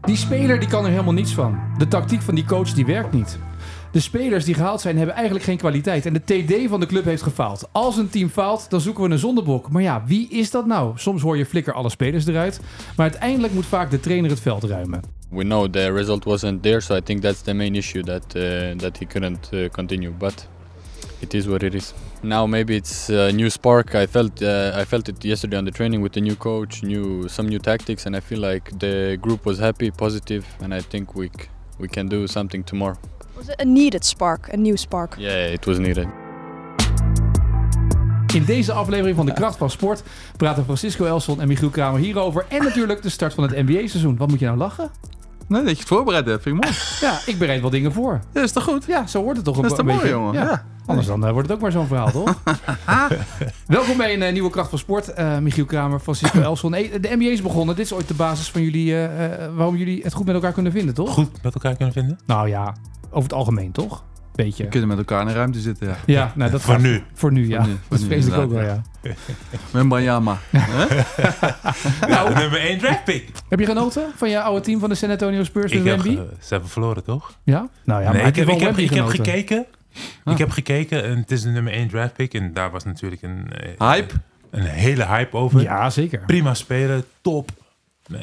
Die speler die kan er helemaal niets van. De tactiek van die coach die werkt niet. De spelers die gehaald zijn hebben eigenlijk geen kwaliteit. En de TD van de club heeft gefaald. Als een team faalt, dan zoeken we een zondebok. Maar ja, wie is dat nou? Soms hoor je flikker alle spelers eruit. Maar uiteindelijk moet vaak de trainer het veld ruimen. We know the result wasn't there, so I think that's the main issue that uh, that he couldn't uh, continue. But it is what it is. Now maybe it's a new spark. I felt uh, I felt it yesterday on the training with the new coach, new some new tactics, and I feel like the group was happy, positive, and I think we we can do something tomorrow. Was it a needed spark, a new spark? Yeah, it was needed. In deze aflevering van De Kracht van Sport praten Francisco Elson en Michiel Kramer hierover. En natuurlijk de start van het NBA-seizoen. Wat moet je nou lachen? Nee, dat je het voorbereid hebt, vind ik mooi. Ja, ik bereid wel dingen voor. Ja, is toch goed? Ja, zo hoort het toch Dat is een toch beetje. mooi, jongen? Ja. Ja. Anders dan eh, wordt het ook maar zo'n verhaal, toch? Welkom bij een eh, nieuwe Kracht van Sport. Eh, Michiel Kramer, Francisco Elson. Hey, de NBA is begonnen. Dit is ooit de basis van jullie, eh, eh, waarom jullie het goed met elkaar kunnen vinden, toch? Goed met elkaar kunnen vinden? Nou ja, over het algemeen, toch? Beetje. We kunnen met elkaar in een ruimte zitten, ja. Ja, nou, dat Voor gaat- nu. Voor nu, ja. Voor nu, voor dat vrees ik ook wel, ja. Met Banyama. Nou, nummer 1 draft pick. Heb je genoten van je oude team van de San Antonio Spurs heb, Wemby? ze hebben verloren, toch? Ja? Nou ja, nee, maar ik heb, ik heb, ik gekeken. Ah. Ik heb gekeken en het is de nummer 1 draft pick. En daar was natuurlijk een, eh, Hype? een hele hype over. Ja, zeker. Prima spelen, top. Eh,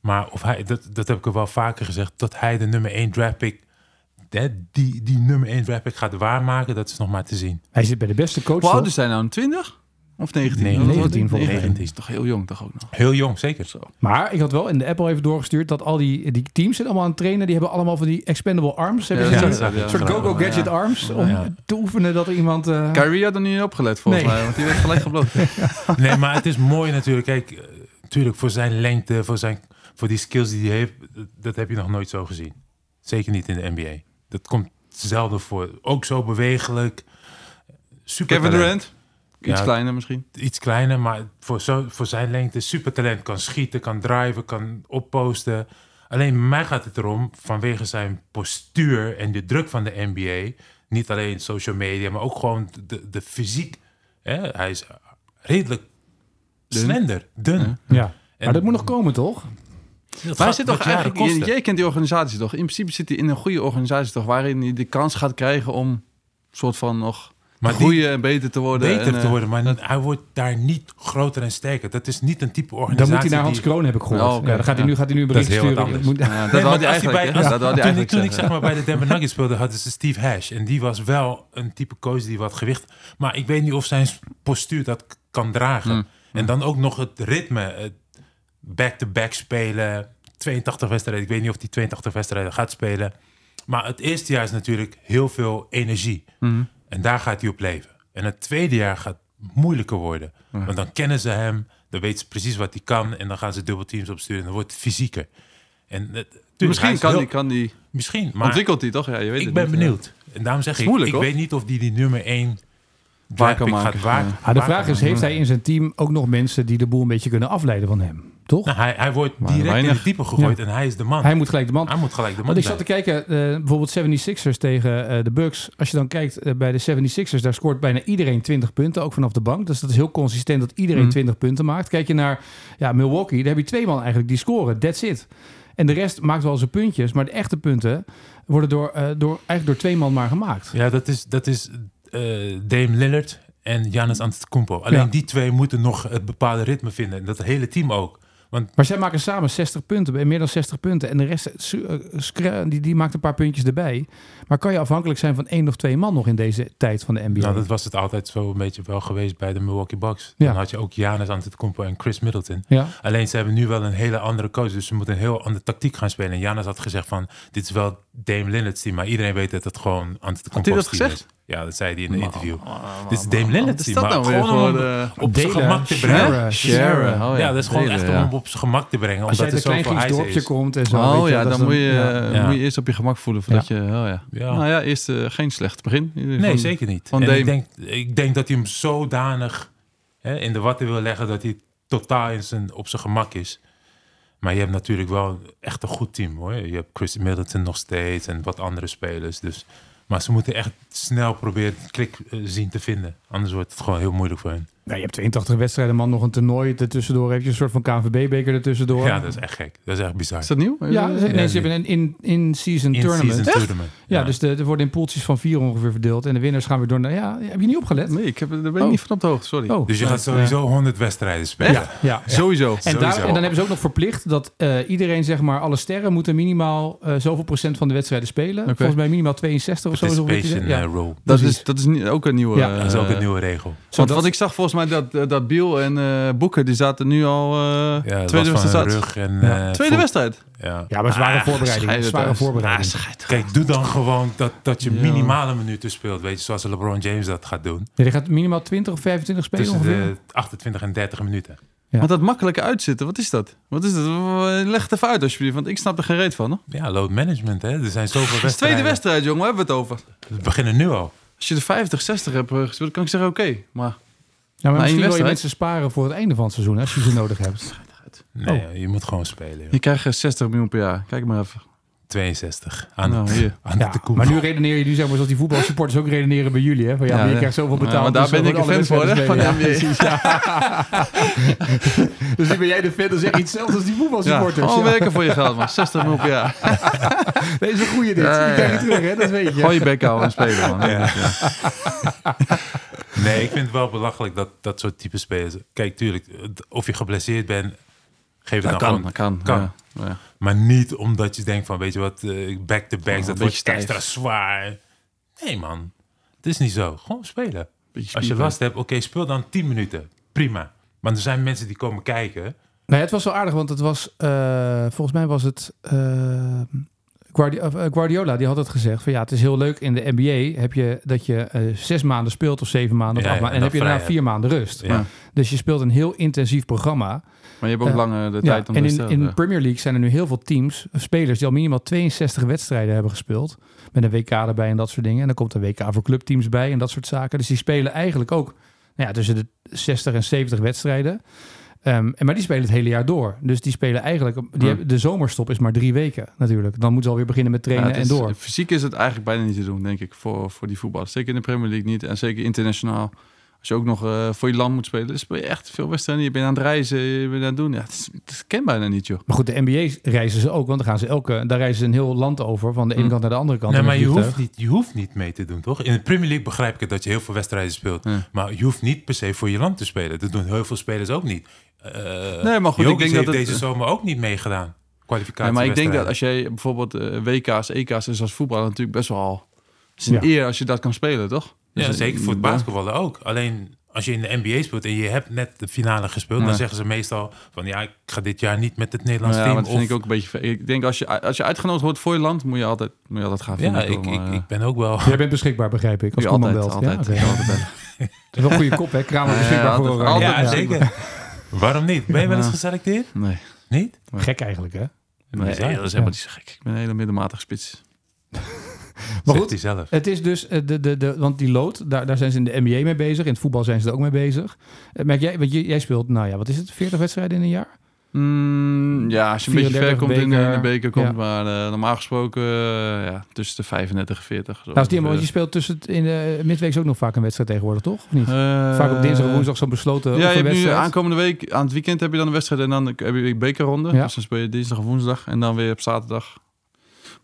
maar of hij, dat, dat heb ik er wel vaker gezegd, dat hij de nummer 1 draft pick, hè, die, die nummer 1 draft pick gaat waarmaken, dat is nog maar te zien. Hij zit bij de beste coach. Hoe oud is hij nou? 20? Of 19? Nee, Wat wordt 19 hij? volgens mij. 19 is toch heel jong toch ook nog? Heel jong, zeker. Zo. Maar ik had wel in de app al even doorgestuurd dat al die, die teams zijn allemaal aan het trainen. Die hebben allemaal van die expendable arms. Hebben Ja, ze ja, gezien? ja, ja. een soort go-go gadget Ja. arms. Om Ja. te oefenen dat er iemand... eh, Kyrie had er niet opgelet volgens Nee. mij, want die werd gelijk gebloot. Nee, maar het is mooi natuurlijk. Kijk, eh, natuurlijk voor zijn lengte, voor, zijn, voor die skills die hij heeft, dat heb je nog nooit zo gezien. Zeker niet in de NBA. Dat komt zelden voor. Ook zo bewegelijk. Super Kevin talent. Durant? Iets Ja. kleiner misschien. Iets kleiner, maar voor, zo, voor zijn lengte super talent. Kan schieten, kan driven, kan opposten. Alleen bij mij gaat het erom, vanwege zijn postuur en de druk van de NBA. Niet alleen social media, maar ook gewoon de, de fysiek. Hè? Hij is redelijk Dun. slender, dun. Ja. ja. En- Maar dat moet nog komen, toch? Dat Maar zit toch eigenlijk, kent die organisatie toch? In principe zit hij in een goede organisatie toch, waarin hij de kans gaat krijgen om soort van nog Maar te die- groeien en beter te worden. beter en, te eh, worden, maar hij wordt daar niet groter en sterker. Dat is niet een type Dan organisatie. moet hij naar Hans die- Kroon, heb ik gehoord. Oh, oké. Ja, dan gaat hij, nu, gaat hij nu een Dat is bericht sturen. anders. Moet- Ja, dat Nee, had hij eigenlijk. bij- Dat toen ik, toen zeg maar bij de Denver Nuggets speelde, hadden ze Steve Hash. En die was wel een type coach die wat gewicht... Maar ik weet niet of zijn postuur dat kan dragen. Hmm. En dan ook nog het ritme. het Back-to-back spelen. 82 wedstrijden. Ik weet niet of die 82 wedstrijden gaat spelen. Maar het eerste jaar is natuurlijk heel veel energie. Mhm. En daar gaat hij op leven. En het tweede jaar gaat moeilijker worden. Want dan kennen ze hem, dan weten ze precies wat hij kan. En dan gaan ze dubbelteams opsturen en dan wordt het fysieker. En het, tuurlijk, hij Misschien is kan heel- die, kan die, Misschien, maar ontwikkelt hij toch? Ja, je weet ik het ben niet. benieuwd. En daarom zeg ik, moeilijk, ik hoor. weet niet of die die nummer 1 Waar kan maken, gaat waar, ja. Ah, de waar vraag is, heeft hij in zijn team ook nog mensen die de boel een beetje kunnen afleiden van hem? Toch? Nou, hij, hij wordt Maar direct in diepe gegooid en hij is de man. Hij moet gelijk de man... Hij moet gelijk de man Want ik zat te kijken, eh, bijvoorbeeld 76ers tegen eh, de Bucks. Als je dan kijkt eh, bij de 76ers, daar scoort bijna iedereen 20 punten, ook vanaf de bank. Dus dat is heel consistent dat iedereen Mhm. 20 punten maakt. Kijk je naar ja, Milwaukee, daar heb je twee man eigenlijk die scoren. That's it. En de rest maakt wel zijn puntjes, maar de echte punten worden door, eh, door, eigenlijk door twee man maar gemaakt. Ja, dat is, dat is eh, Dame Lillard en Giannis Antetokounmpo. Alleen Ja. die twee moeten nog het bepaalde ritme vinden. En dat hele team ook. Want Maar zij maken samen 60 punten, meer dan 60 punten. En de rest eh, scra- die, die maakt een paar puntjes erbij. Maar kan je afhankelijk zijn van één of twee man nog in deze tijd van de NBA? nou, dat was het altijd zo een beetje wel geweest bij de Milwaukee Bucks. Ja. Dan had je ook Giannis Antetokounmpo en Chris Middleton. ja. Alleen ze hebben nu wel een hele andere coach. Dus ze moeten een heel andere tactiek gaan spelen. En Janis had gezegd van, dit is wel Dame Lillard's team. Maar iedereen weet dat het gewoon Had hij dat team gezegd? is. Ja, dat zei hij in een interview. Dit is Dame team. dat Maar nou weer gewoon om op zijn gemak te brengen. Sharen. Oh, ja, dat is gewoon delen, echt om op zijn gemak te brengen. Als uit er een klein dorpje komt en zo. Oh weet je, ja, dan moet je, ja. Ja. moet je eerst op je gemak voelen voordat je... Oh, ja. Ja. Nou ja, eerst eh, geen slecht begin. Nee, Van- zeker niet. van en Dame. ik denk, ik denk dat hij hem zodanig hè, in de watten wil leggen dat hij totaal in zijn, op zijn gemak is. Maar je hebt natuurlijk wel echt een goed team hoor. Je hebt Chris Middleton nog steeds en wat andere spelers. Dus, maar ze moeten echt snel proberen klik eh, zien te vinden. Anders wordt het gewoon heel moeilijk voor hen. Nou, je hebt 82 wedstrijden, man, nog een toernooi ertussendoor. Heb je een soort van KNVB-beker ertussendoor. Ja, dat is echt gek. Dat is echt bizar. Is dat nieuw? Ja, ze- nee, Ja, ze hebben een in- in-season tournament. In-season tournament. Ja, dus de, er worden in poeltjes van vier ongeveer verdeeld. En de winnaars gaan weer door naar... Ja, heb je niet opgelet? Nee, ik heb, daar ben ik Oh. niet van op de hoogte, sorry. Oh. Dus je gaat sowieso 100 wedstrijden spelen. Ja, ja. Sowieso. En, Sowieso. daar, en dan hebben ze ook nog verplicht dat eh, iedereen, zeg maar, alle sterren moeten minimaal eh, zoveel procent van de wedstrijden spelen. Volgens mij minimaal 62 of zo. is eh, rule. Dat is, dat is ook een nieuwe... Ja, Dat is ook een nieuwe regel. Want, want ik zag volgens mij dat, eh, dat Biel en eh Boeken, die zaten nu al eh, Ja, tweede wedstrijd. en Ja. eh, Tweede wedstrijd. Ja. Ja, maar zware Ah, voorbereiding. schijt het Zware uit. voorbereiding. Ah. Kijk, doe dan gewoon dat, dat je minimale minuten speelt. Weet je, zoals LeBron James dat gaat doen. Ja, die gaat minimaal 20 of 25 spelen Tussen ongeveer. de 28 en 30 minuten. Ja. Want dat makkelijke uitzitten, wat is dat? Wat is dat? Leg het even uit alsjeblieft, want ik snap er geen reet van. Hoor. Ja, load management, hè. Er zijn zoveel Het is wedstrijden. tweede wedstrijd, jongen, waar hebben we het over? We beginnen nu al. Als je de 50, 60 hebt gespeeld, kan ik zeggen oké. Maar Ja, maar één misschien wil je mensen sparen voor het einde van het seizoen, als je ze nodig hebt. Nee, Oh. je moet gewoon spelen. joh. je krijgt eh, 60 miljoen per jaar. Kijk maar even. 62. Aan Nou, het, aan Ja, de maar nu redeneer je nu, zeg maar, zoals die voetbalsupporters ook redeneren bij jullie. Hè? Van, ja, Ja, maar je ja. krijgt zoveel Ja, betaald. maar daar dus ben ik een fan voor, hè, van. Ja, precies, ja. dus nu ben jij de fan, dan zeg je hetzelfde als die voetbalsupporters. gewoon Ja. werken voor je geld, man. 60 miljoen per jaar. Deze is een goeie dit. Ja, Die krijg je ja. terug, hè? dat weet je. Gooi je bek houden en spelen, man. Ja. Nee, ik vind het wel belachelijk dat dat soort type spelers... Kijk, tuurlijk, of je geblesseerd bent, geef het Dat dan kan, gewoon. dat kan. kan. Ja, ja. Maar niet omdat je denkt van, weet je wat, eh, back-to-back, Oh, dat een wordt stijf. extra zwaar. Nee, man. Het is niet zo. Gewoon spelen. Beetje Als je last hebt, oké, speel dan 10 minuten. Prima. Maar er zijn mensen die komen kijken. Nee, het was wel aardig, want het was, eh, volgens mij was het eh, Guardiola, die had het gezegd van ja, het is heel leuk in de NBA heb je dat je zes maanden speelt of zeven maanden of Ja, acht ja, maanden en heb je daarna vier maanden rust. Ja. Dus je speelt een heel intensief programma. Maar je hebt ook Ja. langer de tijd om en te in, stellen. in Ja. de Premier League zijn er nu heel veel teams, eh, spelers die al minimaal 62 wedstrijden hebben gespeeld. Met een WK erbij en dat soort dingen. En dan komt een WK voor clubteams bij en dat soort zaken. Dus die spelen eigenlijk ook nou ja, tussen de 60 en 70 wedstrijden. Ehm, en maar die spelen het hele jaar door. Dus die spelen eigenlijk... Die Ja. hebben, de zomerstop is maar drie weken natuurlijk. Dan moeten ze alweer beginnen met trainen Ja, en door. Fysiek is het eigenlijk bijna niet te doen, denk ik, voor, voor die voetballers. Zeker in de Premier League niet. En zeker internationaal. Als je ook nog eh, voor je land moet spelen, dan speel je echt veel wedstrijden. Je bent aan het reizen, je bent aan het doen. Ja, het, is, ken bijna niet, joh. Maar goed, de NBA reizen ze ook. Want dan gaan ze elke... Daar reizen ze een heel land over. Van de ene Hm. kant naar de andere kant. Nee, maar je hoeft, niet, je hoeft niet mee te doen, toch? In de Premier League begrijp ik het dat je heel veel wedstrijden speelt. Ja. Maar je hoeft niet per se voor je land te spelen. Dat doen heel veel spelers ook niet. Eh Nee, maar goed, ik denk dat heeft het- deze zomer ook niet meegedaan. Kwalificatie. Maar ik denk dat als jij bijvoorbeeld eh, WK's, EK's is als voetballer natuurlijk best wel al... Het is een Ja. eer als je dat kan spelen, toch? Ja, Dus, zeker voor het eh, basketballen ook. Alleen als je in de NBA speelt en je hebt net de finale gespeeld, Ja. dan zeggen ze meestal van ja, ik ga dit jaar niet met het Nederlands Nou ja, team. dat vind of- ik ook een beetje... Ik denk als je, als je uitgenodigd wordt voor je land, moet je altijd, moet je altijd gaan ja, vinden. ik, ik, maar, eh, ik ben ook wel. Jij bent beschikbaar, begrijp ik. Als altijd, belt. altijd, Ja, oké. altijd is wel een goede kop, hè? Kramer beschikbaar ja, voor altijd- ja, altijd. zeker. Waarom niet? Ben je wel eens geselecteerd? Nee. Niet? Gek eigenlijk, hè? Nee, dat is helemaal niet zo gek. Ik ben een hele middelmatige spits. Maar goed, zelf. Het is dus, eh, de, de, de, want die lood, daar, daar zijn ze in de NBA mee bezig. In het voetbal zijn ze er ook mee bezig. Eh, Merk jij, want jij, jij speelt, nou ja, wat is het, 40 wedstrijden in een jaar? Mm, ja, als je een beetje 34 ver komt in, de- in de beker, komt, ja. maar eh, normaal gesproken ja, tussen de 35 en 40. Zo Nou, is die, want je speelt tussen het, in de midweek ook nog vaak een wedstrijd tegenwoordig, toch? Of niet? Vaak op dinsdag en woensdag zo'n besloten Ja, je hebt nu aankomende week, aan het weekend heb je dan een wedstrijd en dan heb je een bekerronde. Ja. Dus dan speel je dinsdag of woensdag en dan weer op zaterdag.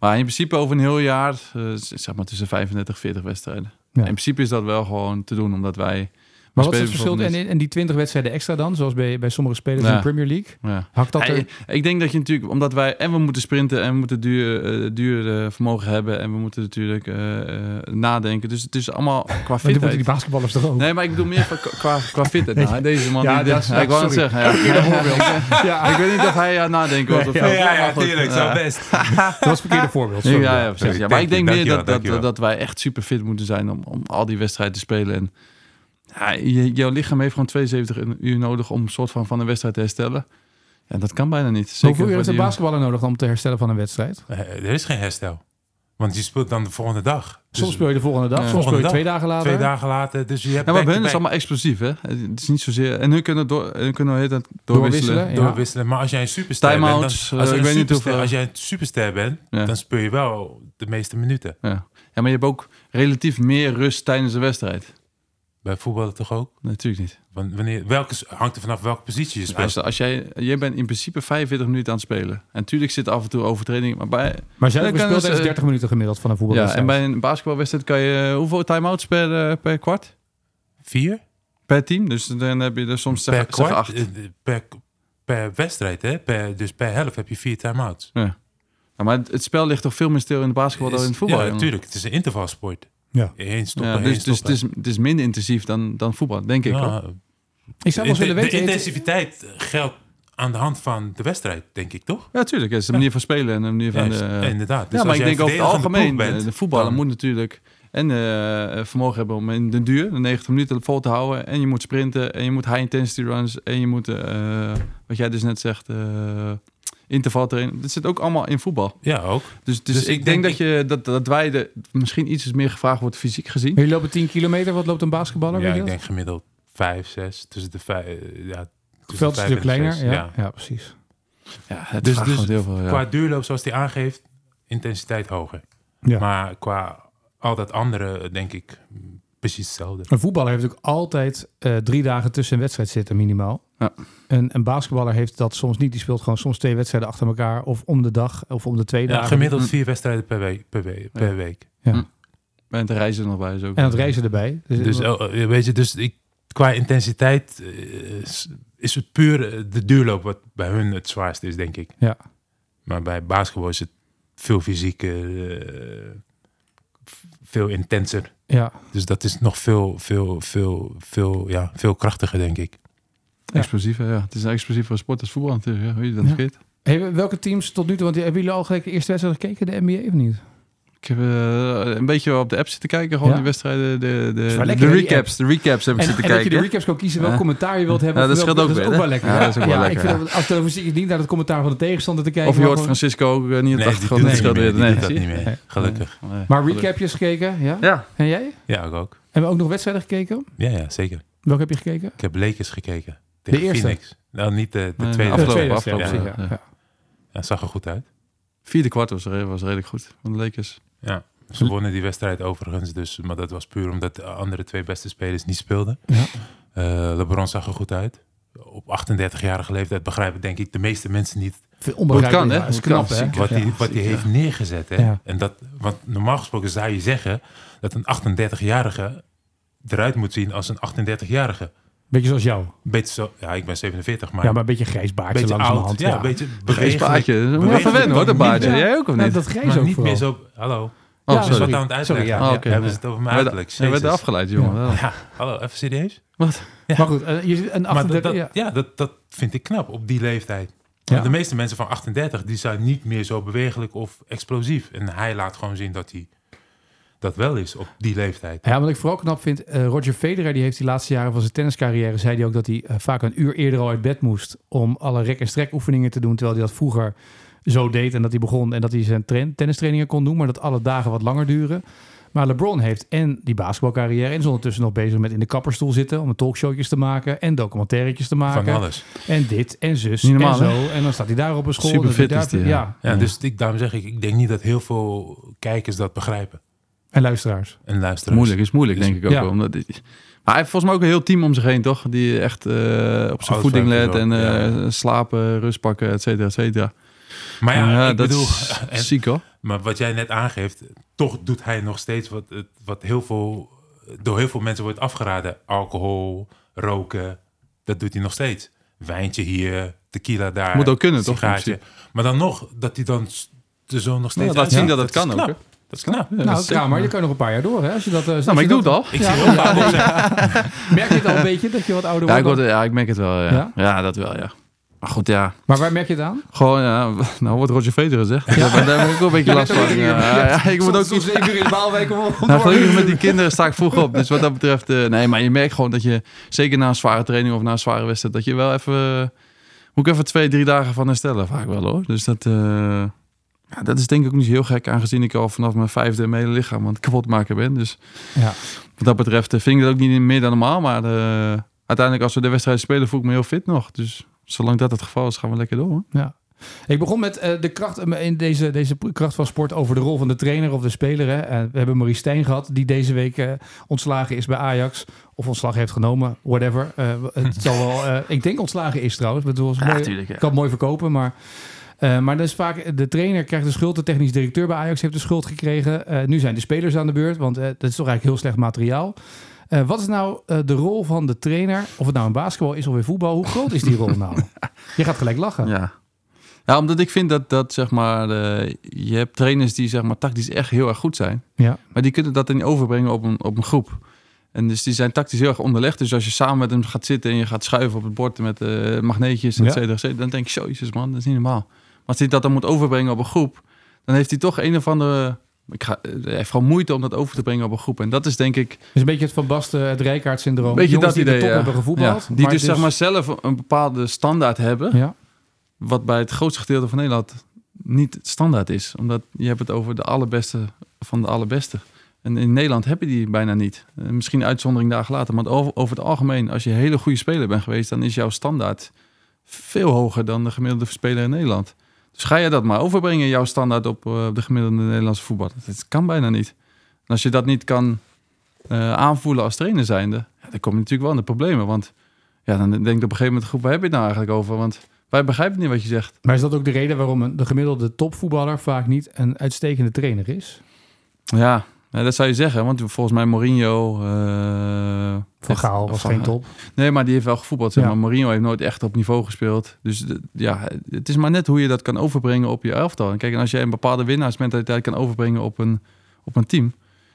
Maar in principe over een heel jaar, eh, zeg maar tussen 35 en 40 wedstrijden. Ja. In principe is dat wel gewoon te doen, omdat wij... Maar wat is het verschil? En, en die 20 wedstrijden extra dan, zoals bij, bij sommige spelers in de Premier League? Ja. Hakt dat er... ik denk dat je natuurlijk, omdat wij en we moeten sprinten en we moeten duur, eh, duur eh, vermogen hebben en we moeten natuurlijk eh, nadenken. Dus het is allemaal qua die moeten fitheid. die basketballers toch ook? Nee, maar ik bedoel meer qua, qua, qua fitheid. Nou, deze man, Ja, die, dat ik wou het zeggen. Ja. ik weet niet of hij aan nadenken was of Ja, zo. ja, tuurlijk. Ja. best. dat was het verkeerde voorbeeld. sorry. Ja, ja, precies. Ja, maar ik denk meer dat, dat, dat wij echt super fit moeten zijn om, om al die wedstrijden te spelen. En ja, je, jouw lichaam heeft gewoon 72 uur nodig om een soort van, van een wedstrijd te herstellen. Ja, dat kan bijna niet. Zeker Hoeveel uur heeft een basketballer nodig om te herstellen van een wedstrijd? Eh, er is geen herstel. Want je speelt dan de volgende dag. Dus Soms speel je de volgende dag, Ja. soms speel je twee dagen later. twee dagen later. Dus je hebt Ja, maar bij hun is allemaal explosief, hè? Het is niet zozeer... En hun kunnen, door, hun kunnen hele tijd doorwisselen. Doorwisselen, ja. doorwisselen. Maar als jij een superster bent, dan, als, eh, je ik weet niet hoeveel- als jij een superster bent, Ja. dan speel je wel de meeste minuten. Ja. ja, maar je hebt ook relatief meer rust tijdens de wedstrijd. Bij voetballen toch ook? Natuurlijk niet. Wan- Wanneer, welke, hangt er vanaf welke positie je speelt. Als jij, jij bent in principe 45 minuten aan het spelen. En natuurlijk zit af en toe overtreding. Maar bij, Maar zij Dan hebben kan gespeeld dus, is eh, 30 minuten gemiddeld van een ja, en voetbalwedstrijd. bij een basketbalwedstrijd kan je eh, hoeveel time-outs per, eh, per kwart? Vier? Per team. Dus dan heb je er soms zeg, Per zeg kwart? acht. eh, Per, per wedstrijd, hè? Per, dus per helft heb je vier time-outs. Ja, maar het, het spel ligt toch veel meer stil in de basketbal dan in het voetbal. Ja, natuurlijk. Het is een intervalsport. Ja. Eén stoppen, Ja, dus dus het, is, het is minder intensief dan, dan voetbal, denk ik. Ja, hoor. Ik zou wel de, willen de weten... heet- intensiviteit geldt aan de hand van de wedstrijd, denk ik, toch? Ja, natuurlijk. Het is de manier van spelen en de manier van... De, inderdaad. Dus ja, maar ik denk over het algemeen, bent, de voetballer dan- moet natuurlijk en eh, vermogen hebben om in de duur, de 90 minuten vol te houden. En je moet sprinten en je moet high intensity runs en je moet, eh, wat jij dus net zegt, eh interval trainen. Dat zit ook allemaal in voetbal. Ja, ook. Dus, dus, Dus ik, ik denk, denk- dat, je, dat, dat wij de, misschien iets meer gevraagd wordt fysiek gezien. Jullie lopen 10 kilometer. Wat loopt een basketballer? Ja, ik denk gemiddeld vijf, zes. Tussen de vijf... eh, Ja, Het tussen veld de is de kleiner. Ja, ja. precies. Ja, het Dus- vraagt dus gewoon heel veel. Ja. Qua duurloop, zoals die aangeeft, intensiteit hoger. Ja. Maar qua al dat andere, denk ik, precies hetzelfde. Een voetballer heeft natuurlijk altijd eh, drie dagen tussen een wedstrijd zitten, minimaal. Ja. Een, een basketballer heeft dat soms niet. Die speelt gewoon soms twee wedstrijden achter elkaar. Of om de dag, of om de twee Ja, dagen. gemiddeld vier wedstrijden per week. Per week, per Ja. week. En het reizen er nog bij is ook. En het reizen erbij. Dus, Dus oh, oh, weet je, dus ik, qua intensiteit eh, is, is het puur eh, de duurloop wat bij hun het zwaarste is, denk ik. Ja. Maar bij basketbal is het veel fysieker, eh, veel intenser. Ja. Dus dat is nog veel, veel, veel, veel, ja, veel krachtiger, denk ik. Explosief, ja. Het is een explosieve sport als voetbal natuurlijk. Ja. Hoe je dat Ja. vergeet. Hey, welke teams tot nu toe? Want hebben jullie al gelijk de eerste wedstrijd gekeken, de NBA of niet? Ik heb eh, een beetje op de app zitten kijken. Gewoon Ja? de wedstrijden, de, de, de, recaps. De recaps heb ik En, zitten en dat je kijken. de recaps kan kiezen welk Ja. commentaar je wilt hebben. Dat scheelt ook dat is ook wel lekker. Ja, hè? dat is ook wel Ja, lekker, Ik vind als televisie niet naar het commentaar van de tegenstander te kijken. Of je hoort gewoon- Francisco ook eh, niet op de achtergrond. Nee, dat niet meer. Gelukkig. Maar recapjes gekeken, ja? Ja. En jij? Ja, ik ook. Hebben we ook nog wedstrijden gekeken? Ja, ja, zeker. Welke heb je gekeken? Ik heb Lakers gekeken. Tegen eerste? Phoenix. Nou, niet de, de Nee, tweede. de de tweede afgelopen, wedstrijd, afgelopen, ja. ja. Ja. Ja, zag er goed uit. Vierde kwart was, was redelijk goed. Van de Lakers. Ja. Ze wonnen die wedstrijd overigens, dus, maar dat was puur omdat de andere twee beste spelers niet speelden. Ja. Eh, LeBron zag er goed uit. Op 38-jarige leeftijd begrijpen denk ik de meeste mensen niet het kan, hè? Ja, Dat is het knap, hè? Wat hij ja. heeft neergezet. Hè? Ja. En dat, want normaal gesproken zou je zeggen dat een 38-jarige eruit moet zien als een 38-jarige. Beetje zoals jou. Beetje zo, ja, ik ben 47, maar, Ja, maar een beetje grijs baardje beetje langs de oud. hand. Ja, een beetje Grijs baardje. Moet je even wennen hoor, dat baardje. Jij ook of niet? dat grijs Maar ook niet vooral. meer zo... Hallo. Oh, Ja, Dus sorry. wat aan het Sorry, uitleggen. ja. Oh, oké. Hebben ze het over mijn uiterlijk? Hij werd afgeleid, jongen. Ja, hallo, even serieus? Wat? Maar goed, je, een Maar 38... dat, ja. ja, dat, dat vind ik knap op die leeftijd. Ja. Want De meeste mensen van 38 die zijn niet meer zo bewegelijk of explosief. En hij laat gewoon zien dat hij dat wel is op die leeftijd. Ja, wat ik vooral knap vind, eh, Roger Federer, die heeft die laatste jaren van zijn tenniscarrière, zei hij ook dat hij eh, vaak een uur eerder al uit bed moest om alle rek- en strek oefeningen te doen, terwijl hij dat vroeger zo deed en dat hij begon en dat hij zijn train- tennistrainingen kon doen, maar dat alle dagen wat langer duren. Maar LeBron heeft en die basketbalcarrière en is ondertussen nog bezig met in de kapperstoel zitten om een talkshowtjes te maken en documentairetjes te maken. Van alles. En dit en zus normaal, en zo. En dan staat hij daar op een school. Super dat hij fit is daar- die, ja. ja. Ja, Ja. Dus ik, daarom zeg ik, ik denk niet dat heel veel kijkers dat begrijpen. En luisteraars. En luisteren. Moeilijk, is moeilijk Dus- denk ik ook ja. wel. Omdat, maar hij heeft volgens mij ook een heel team om zich heen, toch? Die echt eh, op zijn voeding let en eh, slapen, rust pakken, et cetera, et cetera. Maar ja, Ja, ik dat bedoel, is ziek hoor. maar wat jij net aangeeft, toch doet hij nog steeds wat, wat heel veel, door heel veel mensen wordt afgeraden. Alcohol, roken, dat doet hij nog steeds. Wijntje hier, tequila daar. Moet ook kunnen, toch. Maar dan nog, dat hij dan er zo nog steeds Ja, laat zien dat het kan ook? Dat is knap. Ja, dat nou, is zeker. Kramer, je kan nog een paar jaar door, hè? Als je dat, eh, als Nou, maar ik doe dat- het al. Ik Ja. zie zijn- Merk je het al een beetje dat je wat ouder Ja, ik, wordt? word, ja, ik merk het wel. Ja. Ja? Ja? dat wel, ja. Maar goed, ja. Maar waar merk je het aan? Gewoon, ja. Nou wordt Roger Federer gezegd. Ja. Daar heb ik ook een beetje last van. Ja, ja, ik moet ook zeven uur in Waalwijk om Nou, gelukkig met die kinderen sta ik vroeg op. Dus wat dat betreft... eh, nee, maar je merkt gewoon dat je... Zeker na een zware training of na een zware wedstrijd... Dat je wel even... eh, moet ik even twee, drie dagen van herstellen vaak wel hoor. Dus dat... eh, ja, dat is denk ik ook niet heel gek. Aangezien ik al vanaf mijn vijfde mijn hele lichaam aan het kapot maken ben. Dus Ja. wat dat betreft eh, vind ik dat ook niet meer dan normaal. Maar eh, uiteindelijk als we de wedstrijd spelen voel ik me heel fit nog. Dus zolang dat het geval is gaan we lekker door. hoor. Ja. Ik begon met eh, de kracht in deze, deze kracht van sport over de rol van de trainer of de speler. Hè. We hebben Maurice Stijn gehad, die deze week eh, ontslagen is bij Ajax. Of ontslag heeft genomen, whatever. Eh, het zal wel, eh, ik denk ontslagen is trouwens. Ik bedoel, Ja, mooi, tuurlijk, ja. kan het mooi verkopen, maar... eh, maar dat is vaak, de trainer krijgt de schuld, de technisch directeur bij Ajax heeft de schuld gekregen. Eh, nu zijn de spelers aan de beurt, want eh, dat is toch eigenlijk heel slecht materiaal. Wat is nou de rol van de trainer, of het nou in basketbal is of in voetbal, hoe groot is die rol nou? Je gaat gelijk lachen. Ja. ja, omdat ik vind dat, dat zeg maar, je hebt trainers die zeg maar tactisch echt heel erg goed zijn. Ja. Maar die kunnen dat dan niet overbrengen op een, op een groep. En dus die zijn tactisch heel erg onderlegd. Dus als je samen met hem gaat zitten en je gaat schuiven op het bord met eh, magneetjes, et cetera, et cetera, dan denk je, zo, jezus man, dat is niet normaal. Als hij dat dan moet overbrengen op een groep, dan heeft hij toch een of andere... Ik ga, eh, hij heeft gewoon moeite om dat over te brengen op een groep. En dat is denk ik is een beetje het Van Basten, het Rijkaard-syndroom. Beetje Jongens dat die de idee, top ja. hebben gevoetbald. Ja, die dus, zeg maar zelf een bepaalde standaard hebben. Ja, Wat bij het grootste gedeelte van Nederland niet standaard is. Omdat je hebt het over de allerbeste van de allerbeste. En in Nederland heb je die bijna niet. Eh, Misschien een uitzondering dagen later. Maar over, over het algemeen, als je een hele goede speler bent geweest... dan is jouw standaard veel hoger dan de gemiddelde speler in Nederland. Dus ga je dat maar overbrengen, jouw standaard op eh, de gemiddelde Nederlandse voetbal. Dat kan bijna niet. En als je dat niet kan eh, aanvoelen als trainer zijnde... Ja, dan kom je natuurlijk wel in de problemen. Want ja, dan denk ik op een gegeven moment... Groep, waar heb je het nou eigenlijk over? Want wij begrijpen niet wat je zegt. maar is dat ook de reden waarom een, de gemiddelde topvoetballer vaak niet een uitstekende trainer is? Ja, ja, dat zou je zeggen. Want volgens mij Mourinho... eh, Van Gaal was Van- geen top. Nee, maar die heeft wel gevoetbald. Zeg Ja. maar. Mourinho heeft nooit echt op niveau gespeeld. Dus ja, het is maar net hoe je dat kan overbrengen op je elftal. En kijk, en als je een bepaalde winnaarsmentaliteit kan overbrengen op een, op een team...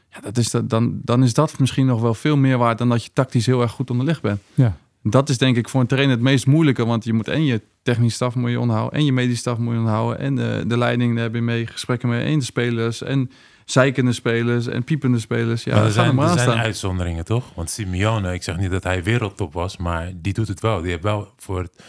Ja, dat is dat, dan, dan is dat misschien nog wel veel meer waard... dan dat je tactisch heel erg goed onderlegd bent. Ja. Dat is denk ik voor een trainer het meest moeilijke. Want je moet en je technische staf moet je onderhouden... en je medische staf moet je onderhouden... en de, de leiding, daar heb je mee gesprekken mee... en de spelers en zeikende spelers en piepende spelers. Ja, maar er zijn, maar er zijn uitzonderingen, toch? Want Simeone, ik zeg niet dat hij wereldtop was, maar die doet het wel. Die heeft wel voor het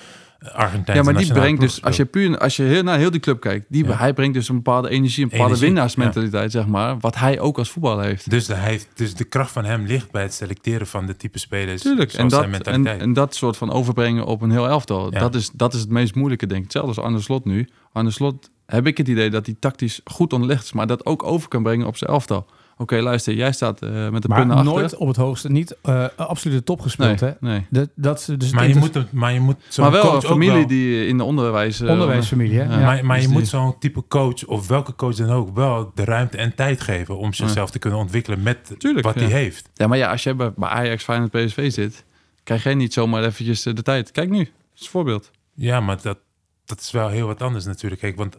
Argentijnse Ja, maar die brengt dus, als je puur als je heel, naar heel die club kijkt, die, Ja. hij brengt dus een bepaalde energie, een bepaalde Energie, winnaarsmentaliteit, zeg maar, wat hij ook als voetballer heeft. Dus de, hij heeft, dus de kracht van hem ligt bij het selecteren van de type spelers. Tuurlijk. En dat, en, dat soort van overbrengen op een heel elftal, Ja. dat, is, dat is het meest moeilijke, denk ik. Hetzelfde als Arne Slot nu. Arne Slot heb ik het idee dat hij tactisch goed onderlegd is, maar dat ook over kan brengen op zijn elftal. Oké, luister, jij staat eh, met de Maar punten achter. nooit op het hoogste, niet eh absolute top nee, gespeeld. Hè? nee. Dat, dat, is dus maar, het je is moet, het- maar je moet zo'n Maar wel coach een familie wel- die in de onderwijs... eh, onderwijsfamilie. Hè? Ja. Ja. maar maar dus je die- moet zo'n type coach of welke coach dan ook wel de ruimte en tijd geven om zichzelf te kunnen ontwikkelen met Tuurlijk, wat ja. hij heeft. Ja, maar ja, als je bij, Ajax, Feyenoord, PSV zit, krijg jij niet zomaar eventjes eh, de tijd. Kijk nu, dat is een voorbeeld. Ja, maar dat, dat is wel heel wat anders natuurlijk. Kijk, want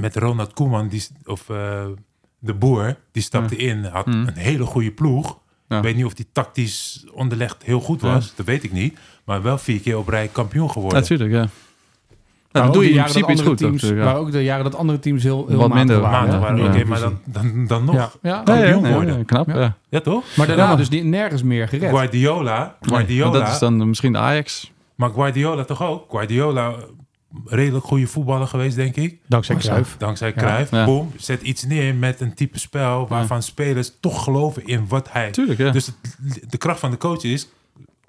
met Ronald Koeman, die, of eh, de boer, die stapte in, had Hmm. een hele goede ploeg. Ja. Ik weet niet of die tactisch onderlegd heel goed was, Ja. dat weet ik niet. Maar wel vier keer op rij kampioen geworden. Natuurlijk, ja. Nou, dan doe je de in jaren dat principe iets andere goed. teams, ja. Maar ook de jaren dat andere teams heel, heel Wat minder waren. Maanden hè? waren, Ja, oké, maar dan, dan, dan nog. Ja, ja. Ja, ja, kampioen nee, worden. knap, Ja. ja. Ja, toch? Maar daarna Ja. dus niet, nergens meer gered. Guardiola, Guardiola, dat is dan misschien de Ajax. maar Guardiola toch ook? Guardiola, redelijk goede voetballer geweest, denk ik. Dankzij Cruijff. Dankzij. Cruijff. Ja. Boom, zet iets neer met een type spel waarvan spelers toch geloven in wat hij... Tuurlijk, ja. Dus het- de kracht van de coach is,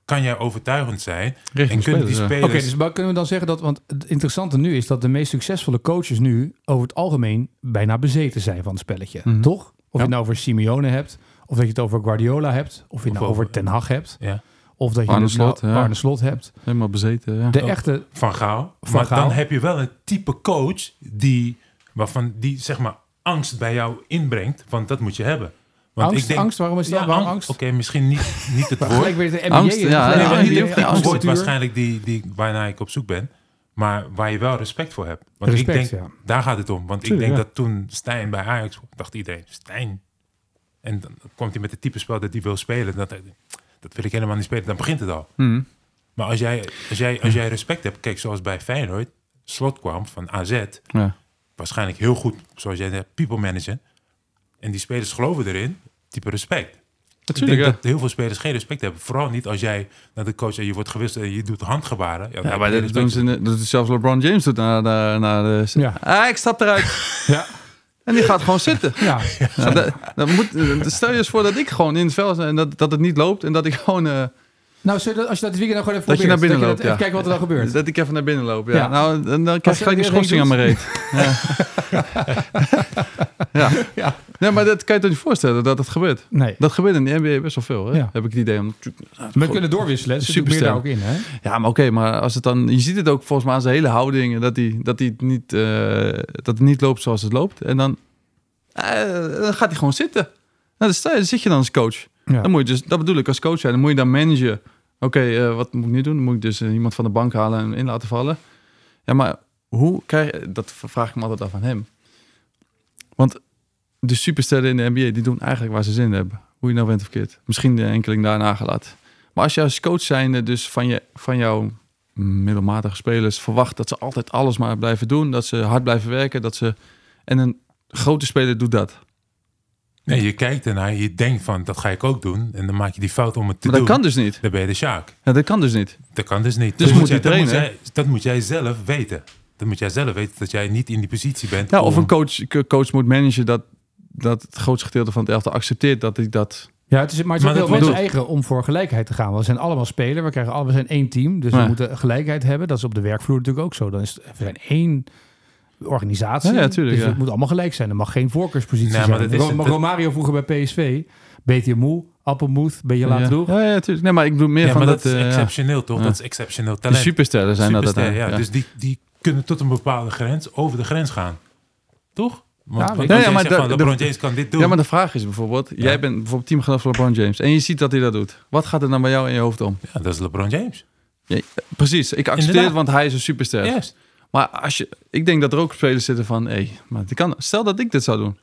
kan jij overtuigend zijn Richting en kunnen die spelers. Oké, dus maar kunnen we dan zeggen dat... Want het interessante nu is dat de meest succesvolle coaches nu... over het algemeen bijna bezeten zijn van het spelletje. Mhm. Toch? Of je het nou over Simeone hebt... of dat je het over Guardiola hebt... of je het Of nou over over- Ten Hag hebt... Ja, of dat je Arne het nou Slot, ja. Arne Slot hebt. Helemaal bezeten, ja. De echte... van Gaal. Van maar Gaal. dan heb je wel een type coach die, waarvan die zeg maar angst bij jou inbrengt. Want dat moet je hebben. Want angst, angst, waarom is dat? Ja, waarom angst. angst? Oké, misschien niet, niet het woord. gelijk weer de NBA. Angst, ja, ja, Nee, maar niet het woord waarschijnlijk die, die, waarnaar ik op zoek ben. Maar waar je wel respect voor hebt. Want Respect, ik denk, ja. daar gaat het om. Want Tuurlijk, ik denk ja. dat toen Stijn bij Ajax, dacht iedereen, Stijn. En dan komt hij met het type spel dat hij wil spelen. Dat, dat wil ik helemaal niet spelen. Dan begint het al. Mhm. Maar als jij, als jij, als jij respect hebt, kijk, zoals bij Feyenoord, Slot kwam van AZ, ja. waarschijnlijk heel goed, zoals jij zegt, people manager. En die spelers geloven erin, type respect. Natuurlijk, ik ja. denk dat heel veel spelers geen respect hebben. Vooral niet als jij naar de coach en je wordt gewisseld en je doet handgebaren. Ja, maar dat doen ze, dat zelfs LeBron James doet naar, naar, naar de... Ja. Ah, ik stap eruit. Ja. En die gaat gewoon zitten. Ja. Nou, dat, dat moet, stel je eens voor dat ik gewoon in het veld en dat, dat het niet loopt en dat ik gewoon... eh, Nou, dat- als je dat weekend nou gewoon even Dat je naar probeert, binnen dat loopt, ja. dat- kijken wat er dan gebeurt. Dat ik even naar binnen loop, ja. Ja. Nou, dan, dan krijg je gelijk een schorsing aan mijn reet. Ja. ja. Nee, maar dat kan je toch niet voorstellen dat dat gebeurt? Nee. Dat gebeurt in de NBA best wel veel, hè? Ja. Heb ik het idee. Om, We kunnen doorwisselen. Dus er meer daar ook in, hè? Ja, maar oké, maar als het dan... Je ziet het ook volgens mij aan zijn hele houding... dat hij dat hij het niet, eh, dat het niet loopt zoals het loopt. En dan, eh, dan gaat hij gewoon zitten. Nou, dan, dan zit je dan als coach. Ja. Dan moet je dus, dat bedoel ik als coach zijn. Dan moet je dan managen. Oké, eh, wat moet ik nu doen? Dan moet ik dus iemand van de bank halen en in laten vallen. Ja, maar hoe krijg je... Dat vraag ik me altijd af aan hem. Want de supersterren in de NBA... die doen eigenlijk waar ze zin in hebben. Hoe je nou bent of verkeerd. Misschien de enkeling daarna gelaten. Maar als je als coach zijnde dus van, je, van jouw middelmatige spelers verwacht dat ze altijd alles maar blijven doen, dat ze hard blijven werken, dat ze en een grote speler doet dat. Nee, je kijkt ernaar, je denkt van, dat ga ik ook doen. En dan maak je die fout om het te Maar dat doen. kan dus niet. Dan ben je de Sjaak. Ja, dat kan dus niet. Dat kan dus niet. Dus dat moet dat, moet trainen. jij, dat moet jij zelf weten. Dat moet jij zelf weten dat jij niet in die positie bent. Ja, of om- een coach, coach moet managen dat, dat het grootste gedeelte van het elftal accepteert dat hij dat. Ja, het is, maar het is Maar ook dat wel mensen eigen om voor gelijkheid te gaan. We zijn allemaal spelers, we, krijgen alle, we zijn één team, dus we moeten gelijkheid hebben. Dat is op de werkvloer natuurlijk ook zo. Dan is het, we zijn één organisatie, Ja, ja, tuurlijk, dus ja. het moet allemaal gelijk zijn. Er mag geen voorkeurspositie Nee, maar zijn. dat is Romario vroeger bij PSV, beetje moe, appelmoed, ben je laat ja. vroeg. Ja, ja, tuurlijk. Nee, maar ik bedoel meer Ja, van maar dat. dat, is eh, exceptioneel, toch? Ja. Dat is exceptioneel De talent. supersterren zijn dat. Superster, uiteindelijk, ja. Dus die, die kunnen tot een bepaalde grens over de grens gaan. Toch? Want, Ja, maar van, de- LeBron James kan dit doen. Ja, maar de vraag is bijvoorbeeld: jij bent bijvoorbeeld teamgenoot van LeBron James en je ziet dat hij dat doet. Wat gaat er dan bij jou in je hoofd om? Ja, dat is LeBron James. Ja, precies, ik accepteer Inderdaad. het, want hij is een superster. Maar als je, ik denk dat er ook spelers zitten van, hé, maar het kan, stel dat ik dit zou doen.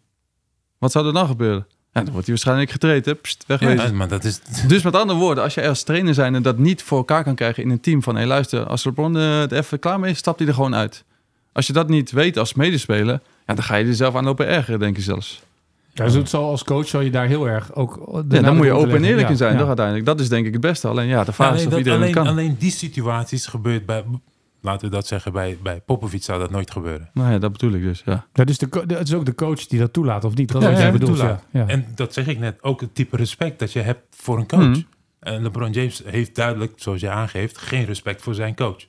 Wat zou er dan gebeuren? Ja, dan wordt hij waarschijnlijk getraind, pst, wegwezen. Ja, maar dat is... Dus met andere woorden, als je als trainer zijn en dat niet voor elkaar kan krijgen in een team van, hé luister, als LeBron eh, er even klaar mee is, stapt hij er gewoon uit. Als je dat niet weet als medespeler, ja, dan ga je er zelf aan lopen ergeren, denk ik zelfs. Ja, dus het zal, als coach zal je daar heel erg ook... Ja, dan moet je op open en eerlijk Ja, in zijn, ja. toch uiteindelijk. Dat is denk ik het beste. Alleen ja, de Ja, vraag is nee, of dat- iedereen alleen, kan. alleen die situaties gebeurt bij... Laten we dat zeggen, bij, bij Popovic zou dat nooit gebeuren. Nou ja, dat bedoel ik dus, ja. Dat is de, co- de- het is ook de coach die dat toelaat, of niet? Dat is Ja, wat jij ja, bedoelt. Ja. Ja. En dat zeg ik net, ook het type respect dat je hebt voor een coach. Mhm. En LeBron James heeft duidelijk, zoals jij aangeeft, geen respect voor zijn coach.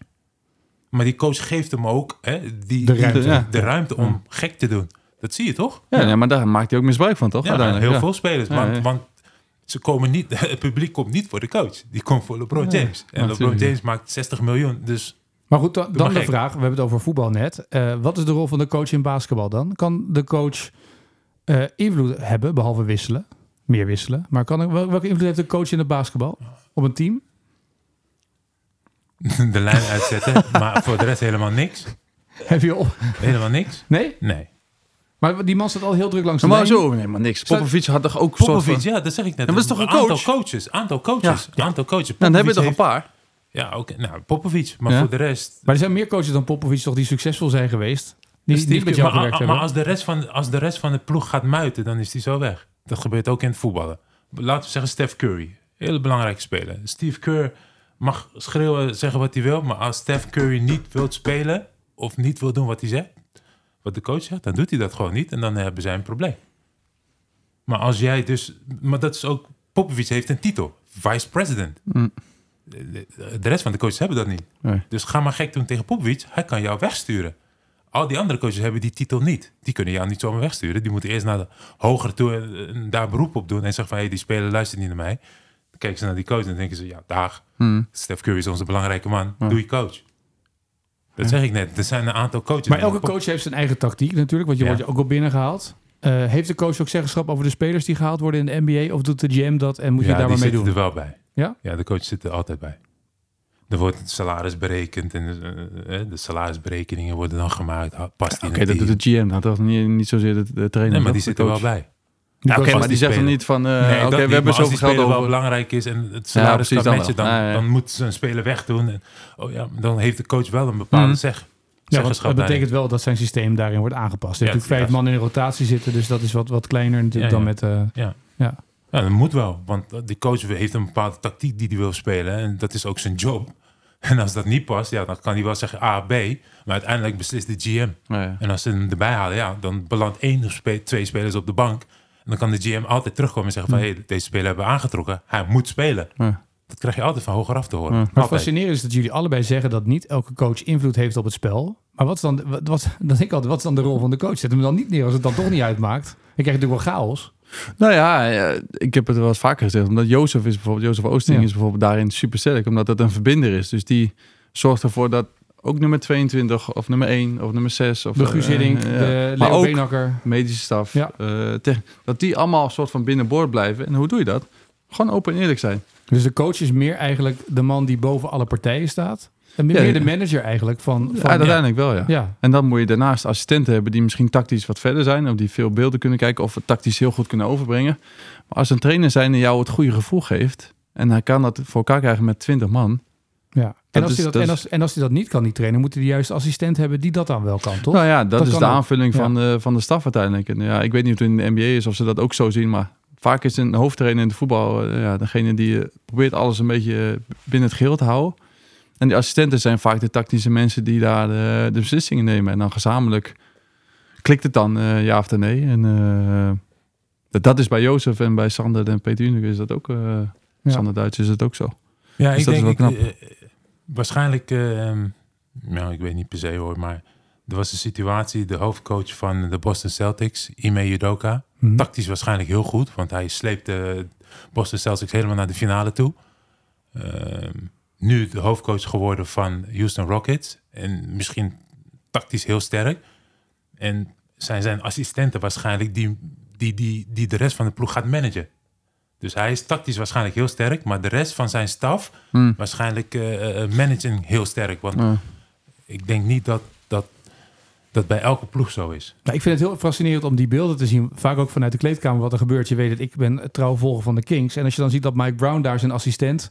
Maar die coach geeft hem ook hè, die, De ruimte. Ja. de ruimte om gek te doen. Dat zie je toch? Ja, maar daar maakt hij ook misbruik van, toch? Ja, heel ja. veel spelers. Want, ja. want ze komen niet, het publiek komt niet voor de coach. Die komt voor LeBron Ja, James. En natuurlijk. LeBron James maakt 60 miljoen. Dus Maar goed, dan, de vraag. We hebben het over voetbal net. Eh, wat is de rol van de coach in basketbal dan? Kan de coach eh, invloed hebben, behalve wisselen? Meer wisselen. Maar kan wel- welke invloed heeft de coach in het basketbal? Op een team? de lijn uitzetten. maar voor de rest helemaal niks. Heb je op? Helemaal niks. Nee? Nee. Maar die man staat al heel druk langs de Maar lijn. zo, nee, maar niks. Popovic had toch ook Popovic, van... ja, dat zeg ik net. Ja, maar dat is toch een aantal coach? coaches. Aantal coaches. Aantal coaches. Nou, dan heb je toch een paar? Ja, oké. Nou, Popovic. Maar Ja. voor de rest... Maar er zijn meer coaches dan Popovic toch die succesvol zijn geweest? Die met jou maar, gewerkt maar hebben? als, de rest van, als de rest van de ploeg gaat muiten, dan is die zo weg. Dat gebeurt ook in het voetballen. Laten we zeggen Steph Curry. Hele belangrijke speler. Steve Kerr mag schreeuwen, zeggen wat hij wil. Maar als Steph Curry niet wil spelen of niet wil doen wat hij zegt, wat de coach zegt, dan doet hij dat gewoon niet. En dan hebben zij een probleem. Maar als jij dus... Maar dat is ook... Popovic heeft een titel. Vice president. Mm. De, rest van de coaches hebben dat niet. Nee. Dus ga maar gek doen tegen Popovic. Hij kan jou wegsturen. Al die andere coaches hebben die titel niet. Die kunnen jou niet zomaar wegsturen. Die moeten eerst naar de hoger toe en, en daar beroep op doen. En zeggen van, hey, die speler luistert niet naar mij. Dan kijken ze naar die coach en denken ze, ja, dag. Hmm. Steph Curry is onze belangrijke man. Ja. Doe je coach. Dat zeg ik net. Er zijn een aantal coaches. Maar elke coach heeft zijn eigen tactiek natuurlijk, want je Ja. wordt ook al binnengehaald. Eh, heeft de coach ook zeggenschap over de spelers die gehaald worden in de NBA? Of doet de GM dat en moet je ja, daar die maar mee doen? er wel bij. Ja? Ja, de coach zit er altijd bij. Er wordt het salaris berekend en eh, eh, de salarisberekeningen worden dan gemaakt. Past die Oké, dat doet de GM. Dat toch niet, niet zozeer de, de trainer. Nee, maar die zit er wel bij. Ja, Oké, maar die zegt dan niet van... eh, Nee, Oké, we hebben zoveel geld speler wel over. belangrijk is en het Ja, salaris precies, kan dan dan, Ja, ja. dan moet ze een speler wegdoen. En, oh ja, dan heeft de coach wel een bepaalde Mhm. zeg, Ja, want dat betekent wel dat zijn systeem daarin wordt aangepast. Je Ja, hebt natuurlijk vijf ja. man in rotatie zitten, dus dat is wat, wat kleiner natuurlijk Ja, dan ja. met... eh, Ja. Ja. Ja, dat moet wel. Want die coach heeft een bepaalde tactiek die hij wil spelen. En dat is ook zijn job. En als dat niet past, ja, dan kan hij wel zeggen A, B. Maar uiteindelijk beslist de GM. Ja, ja. En als ze hem erbij halen, ja, dan belandt één of twee spelers op de bank. En dan kan de GM altijd terugkomen en zeggen van... hé, deze speler hebben we aangetrokken. Hij moet spelen. Ja. Dat krijg je altijd van hogeraf te horen. Ja. Maar fascinerend is dat jullie allebei zeggen dat niet elke coach invloed heeft op het spel. Maar wat is dan, wat, wat, ik altijd, wat is dan de rol van de coach? Zet hem dan niet neer als het dan toch niet uitmaakt. Dan krijg je natuurlijk wel chaos. Nou ja, ja, ik heb het wel eens vaker gezegd. Omdat Jozef is bijvoorbeeld, Jozef Oosting Ja. is bijvoorbeeld daarin super sterk. Omdat dat een verbinder is. Dus die zorgt ervoor dat ook nummer 22 of nummer 1 of nummer 6 of De Guus Hiddink, eh, ja. de Maar Leo medische staf. Ja. eh, dat die allemaal een soort van binnenboord blijven. En hoe doe je dat? Gewoon open en eerlijk zijn. Dus de coach is meer eigenlijk de man die boven alle partijen staat. En meer Ja, de manager eigenlijk van... Ja, van uiteindelijk wel, ja. ja. En dan moet je daarnaast assistenten hebben die misschien tactisch wat verder zijn. Of die veel beelden kunnen kijken of het tactisch heel goed kunnen overbrengen. Maar als een trainer zijn die jou het goede gevoel geeft. En hij kan dat voor elkaar krijgen met 20 man. ja. En, Dat als is- dat, dat en, als, en als hij dat niet kan, die trainer, moet hij de juiste assistent hebben die dat dan wel kan, toch? Nou ja, dat, Dat is de ook. aanvulling Ja. van, de, van de staf uiteindelijk. En ja, ik weet niet of het in de NBA is of ze dat ook zo zien. Maar vaak is een hoofdtrainer in het voetbal eh, ja, degene die eh, probeert alles een beetje eh, binnen het geheel te houden. En die assistenten zijn vaak de tactische mensen die daar de, de beslissingen nemen. En dan gezamenlijk klikt het dan eh, ja of nee. En eh, dat, dat is bij Jozef en bij Sander en Peter Unik is dat ook. eh Ja. Sander Duits is het ook zo. Ja, Dus ik dat is denk, ik, eh, waarschijnlijk, nou, ik weet niet per se hoor, maar er was een situatie, de hoofdcoach van de Boston Celtics, Ime Udoka, Mhm. tactisch waarschijnlijk heel goed, want hij sleept de Boston Celtics helemaal naar de finale toe. Ehm, nu de hoofdcoach geworden van Houston Rockets en misschien tactisch heel sterk. En zijn zijn assistenten waarschijnlijk die, die, die, die de rest van de ploeg gaat managen. Dus hij is tactisch waarschijnlijk heel sterk, maar de rest van zijn staf Hm. waarschijnlijk eh eh, managing heel sterk. Want Ja. ik denk niet dat dat, dat bij elke ploeg zo is. Nou, ik vind het heel fascinerend om die beelden te zien. Vaak ook vanuit de kleedkamer wat er gebeurt. Je weet het, ik ben een trouwe volger van de Kings. En als je dan ziet dat Mike Brown daar zijn assistent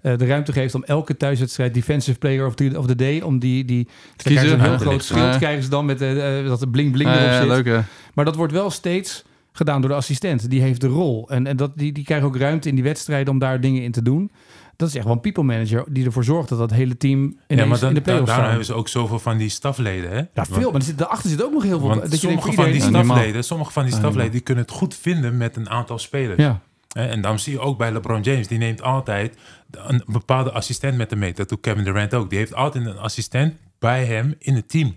eh, de ruimte geeft om elke thuiswedstrijd defensive player of the, of the day om die die Kiezen, een heel groot schild krijgen ze dan met dat er bling bling Ja, erop ja, zit. leuk hè. Maar dat wordt wel steeds gedaan door de assistent. Die heeft de rol en en dat die die krijgen ook ruimte in die wedstrijden om daar dingen in te doen. Dat is echt wel een people manager die ervoor zorgt dat dat hele team ja, maar dan, in de da- playoffs daarom hebben ze ook zoveel van die stafleden. Hè? Ja, Want- veel, maar er zit, daarachter zit ook nog heel veel. Want dat je denkt, sommige van die stafleden, sommige van die stafleden, die kunnen het goed vinden met een aantal spelers. Ja. En dan zie je ook bij LeBron James, die neemt altijd een bepaalde assistent met hem mee. Dat doet Kevin Durant ook. Die heeft altijd een assistent bij hem in het team.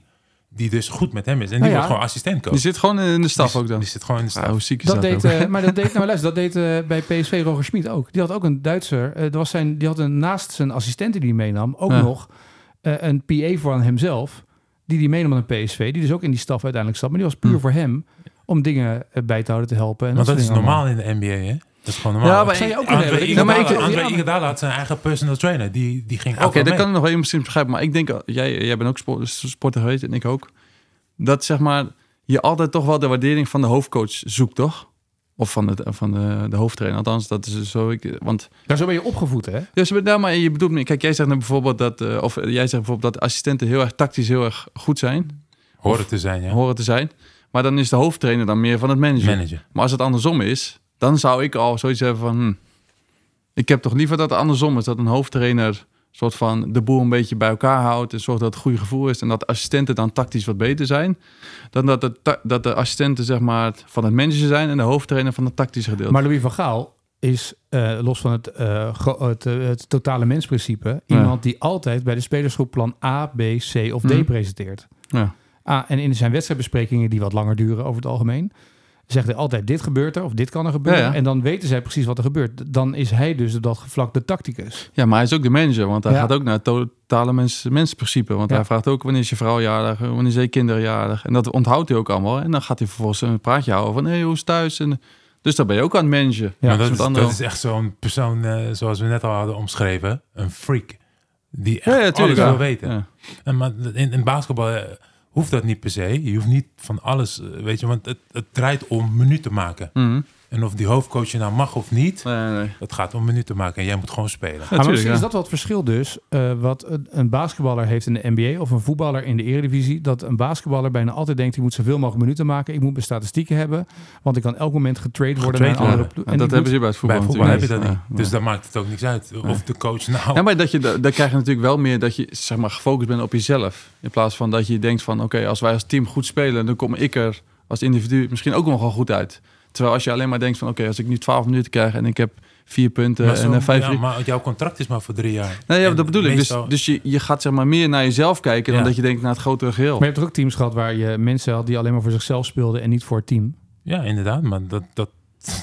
Die dus goed met hem is. En die Nou ja. wordt gewoon assistentcoach. Die zit gewoon in de staf Die- ook dan. Die zit gewoon in de staf. Ja, hoe ziek is Dat dat, deed, ook? eh, maar dat deed, nou luister, dat deed eh, bij PSV Roger Schmid ook. Die had ook een Duitser. eh, dat was zijn, die had een, naast zijn assistent die hij meenam, ook Ja. nog eh, een PA voor hemzelf. Die die meenam aan een PSV. Die dus ook in die staf uiteindelijk zat. Maar die was puur Hm. voor hem. Om dingen eh, bij te houden, te helpen. En Want dat is normaal in de NBA, hè? Dat is gewoon normaal. Ja, maar Zou je ook André ik- Iguodala Iguodala had zijn eigen personal trainer. Die, die ging Oké, dat mee. kan ik nog wel misschien begrijpen. Maar ik denk, uh, jij, jij bent ook sport, sporter geweest en ik ook. Dat zeg maar, je altijd toch wel de waardering van de hoofdcoach zoekt, toch? Of van, de, van de, de hoofdtrainer. Althans, dat is zo. Ik, want Ja, zo ben je opgevoed, hè? ja, ze- nou, maar je bedoelt, kijk, jij zegt nou bijvoorbeeld dat, eh, of jij zegt bijvoorbeeld dat assistenten heel erg tactisch heel erg goed zijn, Horen te zijn, ja. horen te zijn. Maar dan is de hoofdtrainer dan meer van het manager. Manager. Maar als het andersom is, dan zou ik al zoiets hebben van... hm, ik heb toch liever dat het andersom is. Dat een hoofdtrainer soort van de boel een beetje bij elkaar houdt... en zorgt dat het goede gevoel is... en dat assistenten dan tactisch wat beter zijn... dan dat de, dat de assistenten zeg maar van het manager zijn... en de hoofdtrainer van het tactische gedeelte. Maar Louis van Gaal is, eh, los van het, eh, het, eh, het totale mensprincipe... iemand die altijd bij de spelersgroep plan A, B, C of D Mhm. presenteert. ja. Ah, en in zijn wedstrijdbesprekingen, die wat langer duren over het algemeen, zegt hij altijd: dit gebeurt er of dit kan er gebeuren. Ja, ja. En dan weten zij precies wat er gebeurt. Dan is hij dus op dat vlak de tacticus. ja, maar hij is ook de manager... want hij Ja. gaat ook naar het totale mens, mensprincipe. Want Ja. hij vraagt ook wanneer is je vrouw jarig... wanneer is je kinderen jarig. En dat onthoudt hij ook allemaal. En dan gaat hij vervolgens een praatje houden van... hé, hey, hoe is thuis? En, dus dan ben je ook aan het managen. Ja, dat is dat is echt zo'n persoon, eh, zoals we net al hadden omschreven. Een freak. Die echt Ja, ja, tuurlijk, alles ja. wil weten. Ja. En, maar in, in basketbal eh, hoeft dat niet per se. Je hoeft niet van alles, eh, weet je, want het, het draait om minuten maken. Mhm. En of die hoofdcoach je nou mag of niet, Nee, nee, het gaat om minuten maken. En jij moet gewoon spelen. maar misschien ja. is dat wel het verschil dus. eh, wat een, een basketballer heeft in de NBA of een voetballer in de Eredivisie. Dat een basketballer bijna altijd denkt: ik moet zoveel mogelijk minuten maken. Ik moet mijn statistieken hebben. Want ik kan elk moment getrade worden naar een andere. Ja, En dat hebben moet- ze bij het voetbal, Bij voetbal heb je natuurlijk dat niet. Ja, Dus dan maakt het ook niks uit. Of de coach nou... Ja, maar dat je, dan krijg je natuurlijk wel meer dat je zeg maar, gefocust bent op jezelf. In plaats van dat je denkt van, oké, als wij als team goed spelen, dan kom ik er als individu misschien ook nog wel goed uit. Terwijl als je alleen maar denkt van... oké, als ik nu 12 minuten krijg en ik heb vier punten en eh, vijf... ja, maar jouw contract is maar voor drie jaar. Nee, ja, En dat bedoel ik. Dus, dus je, je gaat zeg maar meer naar jezelf kijken... dan dat je denkt naar het grotere geheel. Maar je hebt ook teams gehad waar je mensen had die alleen maar voor zichzelf speelden en niet voor het team. Ja, inderdaad. Maar dat, dat,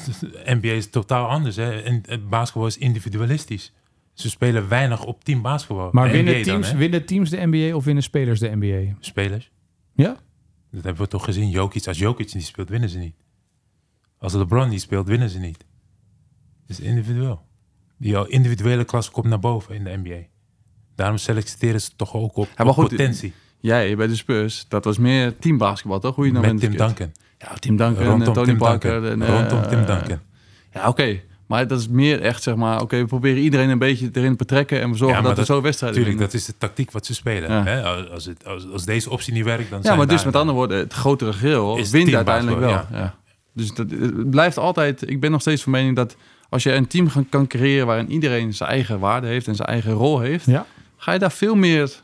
NBA is totaal anders. Hè. En het basketbal is individualistisch. Ze spelen weinig op team basketbal. Maar winnen teams, winnen teams de NBA of winnen spelers de NBA? Spelers. Ja? Dat hebben we toch gezien. Jokic, als Jokic niet speelt, winnen ze niet. Als LeBron niet speelt, winnen ze niet. Het is individueel. Die individuele klasse komt naar boven in de NBA. Daarom selecteren ze toch ook op, maar op goed, potentie. Jij bij de Spurs, dat was meer teambasketbal, toch? Hoe je nou Met Tim. Duncan. Ja, Tim Duncan en Rondom Tony Tim Parker. Duncan. En, eh, Rondom Tim Duncan. Ja, oké. Maar dat is meer echt, zeg maar... Oké, we proberen iedereen een beetje erin te betrekken... en we zorgen Ja, dat we dat- zo wedstrijden Tuurlijk, dat is de tactiek wat ze spelen. Ja. Hè? Als, het, als, als deze optie niet werkt, dan Ja, zijn maar dus met andere woorden, het grotere geheel wint uiteindelijk wel. Ja. Dus dat, het blijft altijd... Ik ben nog steeds van mening dat als je een team gaan- kan creëren... waarin iedereen zijn eigen waarde heeft en zijn eigen rol heeft... Ja. ga je daar veel meer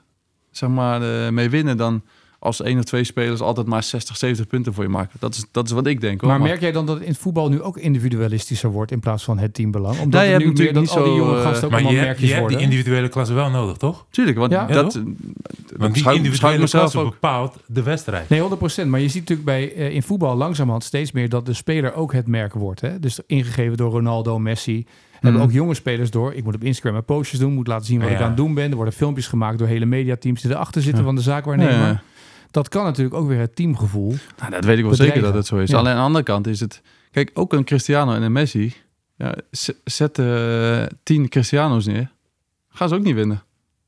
zeg maar, eh, mee winnen dan als één of twee spelers altijd maar 60, 70 punten voor je maken. Dat is, dat is wat ik denk. Hoor. Maar merk jij dan dat het in het voetbal nu ook individualistischer wordt in plaats van het teambelang? Omdat Nee, je nu meer dat natuurlijk al die jonge eh, gasten ook Maar je, merkjes je hebt die individuele klasse wel nodig, toch? Tuurlijk, want Ja. dat... Ja, dat Want die individuele klasse ook. bepaalt de wedstrijd. Nee, 100%. Maar je ziet natuurlijk bij, eh, in voetbal langzamerhand steeds meer dat de speler ook het merk wordt. Hè? Dus ingegeven door Ronaldo, Messi. Hebben Mhm. ook jonge spelers door. Ik moet op Instagram mijn postjes doen, moet laten zien wat Ja. ik aan het doen ben. Er worden filmpjes gemaakt door hele mediateams die erachter zitten Ja. van de zaakwaarnemer. Dat kan natuurlijk ook weer het teamgevoel. Nou, dat weet ik wel bedrijven. zeker dat het zo is. Ja. Alleen aan de andere kant is het... Kijk, ook een Cristiano en een Messi... Ja, zet eh, tien Cristiano's neer. Gaan ze ook niet winnen.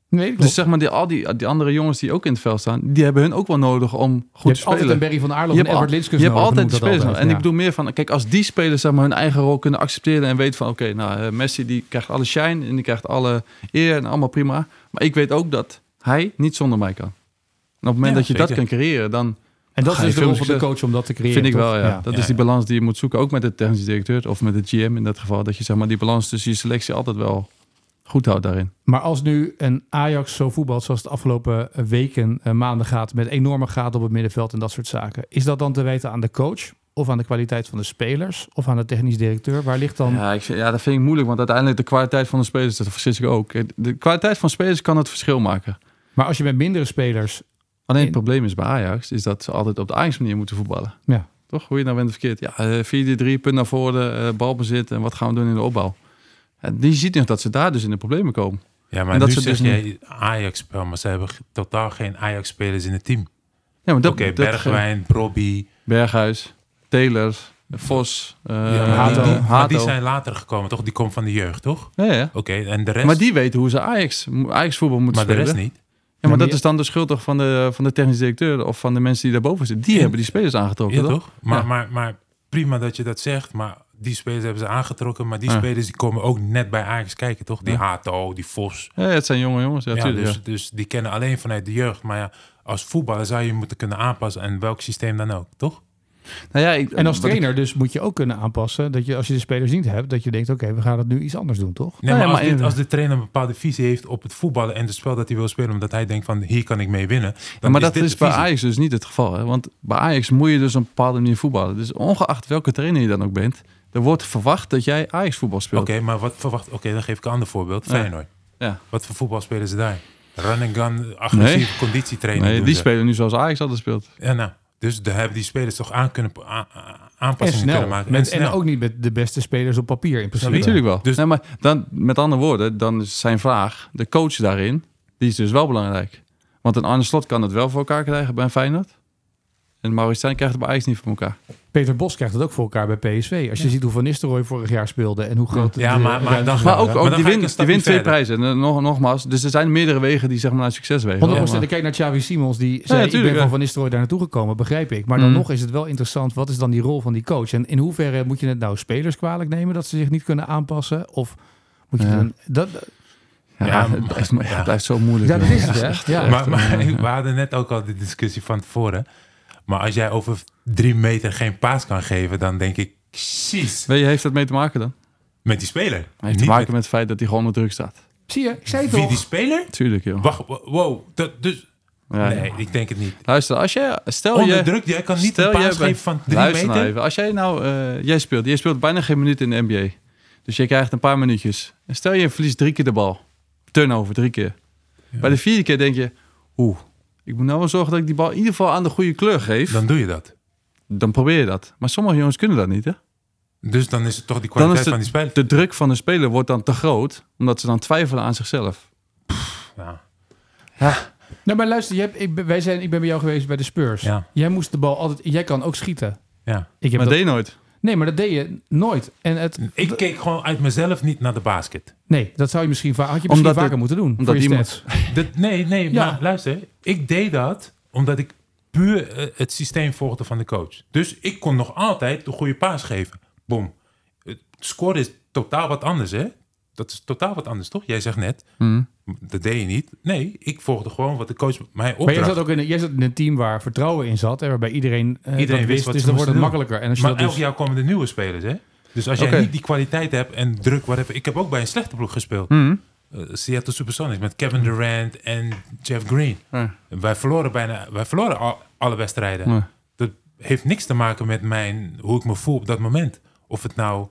Nee. Dus zeg maar, die, al die, die andere jongens die ook in het veld staan... die hebben hun ook wel nodig om je goed hebt te altijd spelen. een Barry van Aarlof Je en hebt Edward Linskus Je hebt altijd die spelers. altijd, En ja. ik bedoel meer van, kijk, als die spelers zeg maar, hun eigen rol kunnen accepteren en weten van, oké, nou, eh, Messi die krijgt alle shine en die krijgt alle eer en allemaal prima. Maar ik weet ook dat hij niet zonder mij kan. En op het moment Ja, dat je dat kan creëren, dan En dat is de rol van de coach om dat te creëren. vind ik toch? wel, ja. Dat Ja, is die balans die je moet zoeken, ook met de technische directeur of met de GM in dat geval. Dat je zeg maar die balans tussen je selectie altijd wel goed houdt daarin. Maar als nu een Ajax zo voetbalt zoals de afgelopen eh, weken, eh, maanden gaat, met enorme gaten op het middenveld en dat soort zaken, is dat dan te weten aan de coach of aan de kwaliteit van de spelers of aan de technisch directeur? Waar ligt dan... Ja, ik, ja, dat vind ik moeilijk, want uiteindelijk de kwaliteit van de spelers, dat vergis ik ook. De kwaliteit van spelers kan het verschil maken. Maar als je met mindere spelers... Alleen het probleem is bij Ajax, is dat ze altijd op de Ajax manier moeten voetballen. Ja. Toch? Hoe je nou bent of verkeerd. Ja, eh, 4-3, punt naar voren, eh, balbezit en wat gaan we doen in de opbouw. Die ziet nog dat ze daar dus in de problemen komen. Ja, maar En dat nu ze zeg dus jij Ajax-spel, maar ze hebben totaal geen Ajax-spelers in het team. Ja, maar dat, Oké, Bergwijn, Robbie. Berghuis, Taylor, Vos, eh ja, maar, Hato. die, die- maar die zijn later gekomen, toch? Die komt van de jeugd, toch? Ja, ja. Oké, en de rest... Maar die weten hoe ze Ajax, Ajax voetbal moeten maar de spelen. rest niet. Ja, maar dat is dan de schuld toch van de, van de technisch directeur of van de mensen die daarboven zitten. Die hebben die spelers aangetrokken, Ja, toch? toch? Maar, Ja. maar, maar prima dat je dat zegt, maar die spelers hebben ze aangetrokken. Maar die Ja. spelers die komen ook net bij Ajax kijken, toch? Die Ja. Hato, die Vos. Ja, het zijn jonge jongens. Ja, tuurlijk, dus, dus die kennen alleen vanuit de jeugd. Maar ja, als voetballer zou je moeten kunnen aanpassen aan welk systeem dan ook, toch? Nou ja, ik, En als ik- trainer dus moet je ook kunnen aanpassen dat je als je de spelers niet hebt, dat je denkt oké, we gaan het nu iets anders doen, toch? Nee, Nou maar, als, dit- de trainer een bepaalde visie heeft op het voetballen en het spel dat hij wil spelen, omdat hij denkt van hier kan ik mee winnen. Dan maar dat dit is bij. Ajax dus niet het geval. Hè? Want bij Ajax moet je dus op een bepaalde manier voetballen. Dus ongeacht welke trainer je dan ook bent, er wordt verwacht dat jij Ajax voetbal speelt. Oké, maar wat verwacht... Oké, dan geef ik een ander voorbeeld. Feyenoord. Ja. Wat voor voetbal spelen ze daar? Run and gun, agressieve conditietraining Nee, die ze. spelen nu zoals Ajax altijd speelt. Ja, nou. Dus daar hebben die spelers toch aan kunnen, aan, aan- En aanpassingen snel. kunnen maken. Met, en en, ook niet met de beste spelers op papier in principe. Natuurlijk wel. Dus- nee, maar dan, met andere woorden, dan is zijn vraag, de coach daarin, die is dus wel belangrijk. Want een Arne Slot kan het wel voor elkaar krijgen bij een Feyenoord. En Maurice Stijn krijgt het bij Ajax niet voor elkaar. Peter Bos krijgt het ook voor elkaar bij PSV. Als je ziet hoe Van Nistelrooy vorig jaar speelde en hoe groot Ja, de maar- maar dan-. Maar ook, maar ook dan die wint, wint twee prijzen. En, nog, nogmaals, dus er zijn meerdere wegen die zeg maar naar succes wegen. 100%. Maar- Dan kijk naar Xavi Simons, die zei, ik tuurlijk, ben van ja. Van Nistelrooy daar naartoe gekomen, begrijp ik. Maar dan Mm. nog is het wel interessant, wat is dan die rol van die coach? En in hoeverre moet je het nou spelers kwalijk nemen dat ze zich niet kunnen aanpassen? Of moet je Ja. dan... Dat, Ja, Ja, het, blijft, maar- ja, het blijft zo moeilijk. ja, dat is het, hè? Ja. maar, maar we hadden net ook al de discussie van tevoren. Maar als jij over drie meter geen paas kan geven, dan denk ik, precies. Weet je, heeft dat mee te maken dan? Met die speler. Hij heeft te maken met het feit dat hij gewoon onder druk staat. Zie je, ik zei het Wie toch? die speler? Tuurlijk, joh. Wacht, wow. Dat, dus Ja, nee, ik denk het niet. Luister, als jij... Stel Onder je... druk, jij kan niet een paas geven van drie Luister nou meter. even. Als jij nou... eh, jij speelt. Jij speelt bijna geen minuut in de NBA. Dus je krijgt een paar minuutjes. En stel je verliest drie keer de bal. Turnover, drie keer. Bij de vierde keer denk je... Oeh, ik moet nou wel zorgen dat ik die bal in ieder geval aan de goede kleur geef. Dan, Dan doe je dat. probeer je dat. Maar sommige jongens kunnen dat niet, hè? Dus dan is het toch die Dan kwaliteit van die spel. De druk van de speler wordt dan te groot. Omdat ze dan twijfelen aan zichzelf. Ja. Nou, maar luister, je hebt, ik, ben- wij zijn, ik ben bij jou geweest bij de Spurs. Ja. Jij moest de bal altijd... Jij kan ook schieten. ja. Ik heb maar dat, deed je nooit. Nee, maar dat deed je nooit. En het, Ik keek gewoon uit mezelf niet naar de basket. nee, dat zou je misschien, had je misschien Omdat vaker het- moeten doen. omdat voor je iemand-. Dat, nee, nee, Ja. maar luister. Ik deed dat omdat ik puur eh, het systeem volgde van de coach. Dus ik kon nog altijd de goede paas geven. Boom. Het score is totaal wat anders, hè? Dat is totaal wat anders, toch? Jij zegt net, Hm. dat deed je niet. Nee, ik volgde gewoon wat de coach mij Maar jij opdracht. zat ook in, jij zat in een team waar vertrouwen in zat. Hè, waarbij iedereen, eh, Iedereen wist wat Dus dan wordt het makkelijker. En als je maar dat elk dus, jaar komen er nieuwe spelers, hè? Dus als jij niet die kwaliteit hebt en druk, whatever. Ik heb ook bij een slechte ploeg gespeeld. Hm. Eh, Seattle Supersonics met Kevin Durant en Jeff Green. Wij verloren bijna, wij verloren al, alle wedstrijden. Dat heeft niks te maken met mijn, hoe ik me voel op dat moment. Of het nou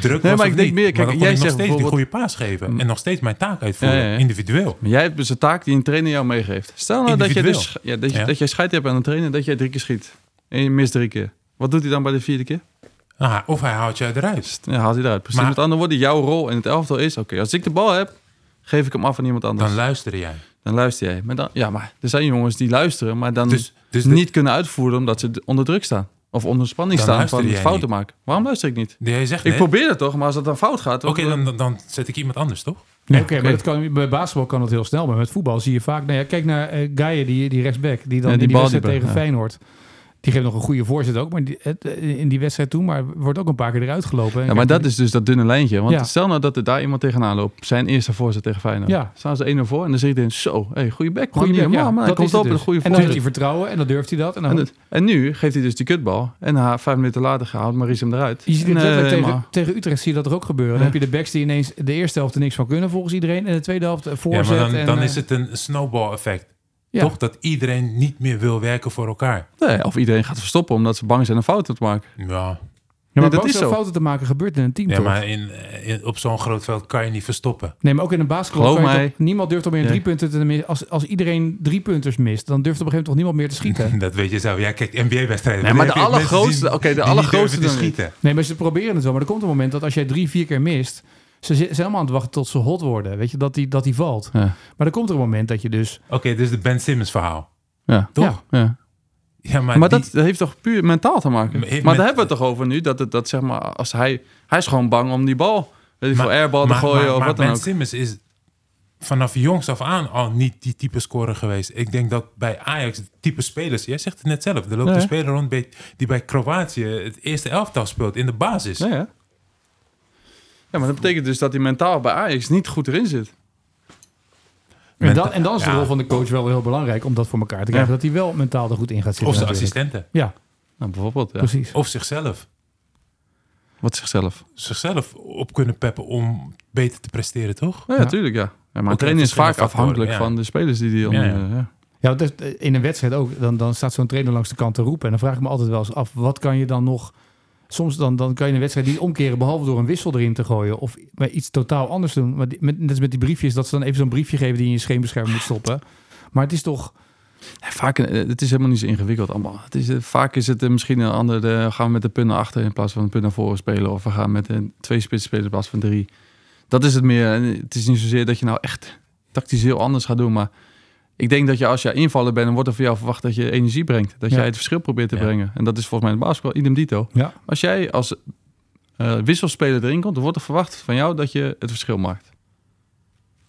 druk Nee, was maar ik denk meer, kijk, dan jij nog steeds die bijvoorbeeld- goede paas geven. En nog steeds mijn taak uitvoeren, Ja, ja, ja. individueel. Maar jij hebt dus een taak die een trainer jou meegeeft. Stel nou dat je, Individueel. dus, ja, dat, je, jij scheid hebt aan een trainer dat jij drie keer schiet. En je mist drie keer. Wat doet hij dan bij de vierde keer? Ah, of hij haalt je eruit. Ja, haalt hij eruit. Precies. Maar- Met andere woorden, jouw rol in het elftal is... Oké, als ik de bal heb, geef ik hem af aan iemand anders. Dan Dan, luister jij. luister jij. Maar dan, ja, maar er zijn jongens die luisteren... maar dan Dus, dus de- niet kunnen uitvoeren omdat ze onder druk staan. Of onder spanning Dan staan van fouten maken. Waarom luister ik niet? jij zegt Ik net, probeer het toch, maar als het dan fout gaat... Oké, dan, dan, dan zet ik iemand anders, toch? Nee, Oké, maar dat kan, bij basketbal kan het heel snel. Maar met voetbal zie je vaak... Nou ja, kijk naar eh Gaia, die, die rechtsback. Die dan Ja, die die bal wedstrijd die- tegen ja. Feyenoord... Die geeft nog een goede voorzet ook. Maar die, het, eh, in die wedstrijd toen... Maar wordt ook een paar keer eruit gelopen. En Ja, maar dat is dus dat dunne lijntje. Want Ja. stel nou dat er daar iemand tegenaan loopt. Zijn eerste voorzet tegen Feyenoord. Ja. Staan ze 1-0 voor en dan zit hij in zo. Hey, goede back. normaal, ja, maar hij dat komt op dus. een goede En dan heeft voorzet. hij vertrouwen en dan durft hij dat. En dan, En, het- en nu geeft hij dus die kutbal. En ha, vijf minuten later gehaald Maurice hem eruit. je ziet het tegen, maar- tegen Utrecht zie je dat er ook gebeuren. Dan Ja. heb je de backs die ineens de eerste helft er niks van kunnen volgens iedereen. En de tweede helft eh, Ja, voorzet. maar dan, en, dan eh, is het een snowball effect. Ja. Toch? Dat iedereen niet meer wil werken voor elkaar. Nee, of iedereen gaat verstoppen omdat ze bang zijn een fout te maken. Ja, Ja, maar Nee, dat is om zo. fouten te maken gebeurt in een team ja toch? maar in, in, op zo'n groot veld kan je niet verstoppen. Nee, maar ook in een basketbal niemand durft om meer Ja. drie punten te missen. Als, als iedereen drie punters mist, dan durft op een gegeven moment toch niemand meer te schieten. Dat weet je zelf. Jij kijkt NBA-wedstrijden. Nee, maar de allergrootste- oké, de allergrootste te schieten. Nee, maar ze proberen het wel. Maar er komt een moment dat als jij drie, vier keer mist, ze zi- zijn allemaal aan het wachten tot ze hot worden. Weet je, dat die, dat die valt. Ja, Maar er komt er een moment dat je dus... Oké, dit is de Ben Simmons verhaal. ja. Toch? Ja. ja. Ja, maar, Maar, die- dat, heeft toch puur mentaal te maken. Maar heeft maar met- daar hebben we het toch over nu. Dat, het, dat zeg maar, als hij, hij is gewoon bang om die bal, weet ik veel, airbal te gooien maar- of maar wat dan Ben ook. Simmons is vanaf jongs af aan al niet die type scorer geweest. Ik denk dat bij Ajax het type spelers... Jij zegt het net zelf. Er loopt Ja. een speler rond bij- die bij Kroatië het eerste elftal speelt in de basis. Ja, ja. maar dat betekent dus dat hij mentaal bij Ajax niet goed erin zit. En dan, en dan is de ja. rol van de coach wel heel belangrijk om dat voor elkaar te krijgen. Ja. Dat hij wel mentaal er goed in gaat zitten. Of zijn natuurlijk. assistenten. Ja, Nou, bijvoorbeeld, ja. precies. Of zichzelf. Wat zichzelf. Zichzelf op kunnen peppen om beter te presteren, toch? Ja, Ja. tuurlijk, ja. ja maar een trainer is vaak afhankelijk ja. van de spelers die die onder... Ja, dat is- in een wedstrijd ook. Dan, dan staat zo'n trainer langs de kant te roepen. En dan vraag ik me altijd wel eens af, wat kan je dan nog... Soms dan, dan kan je een wedstrijd niet omkeren, behalve door een wissel erin te gooien. Of met iets totaal anders doen. Maar die- met, net met die briefjes, dat ze dan even zo'n briefje geven die je in je scheenbescherming moet stoppen. Maar het is toch... Vaak, eh, het is helemaal niet zo ingewikkeld allemaal. Het is, eh, vaak is het eh, misschien een ander, gaan we met de punt naar achter in plaats van een punt naar voren spelen. Of we gaan met een twee spits spelen in plaats van drie. Dat is het meer. Het is niet zozeer dat je nou echt tactisch heel anders gaat doen. Maar ik denk dat je als je invaller bent, dan wordt er van jou verwacht dat je energie brengt. Dat Ja. jij het verschil probeert te Ja. brengen. En dat is volgens mij in de basketbal idem dito. Ja. Als jij als eh, wisselspeler erin komt, dan wordt er verwacht van jou dat je het verschil maakt.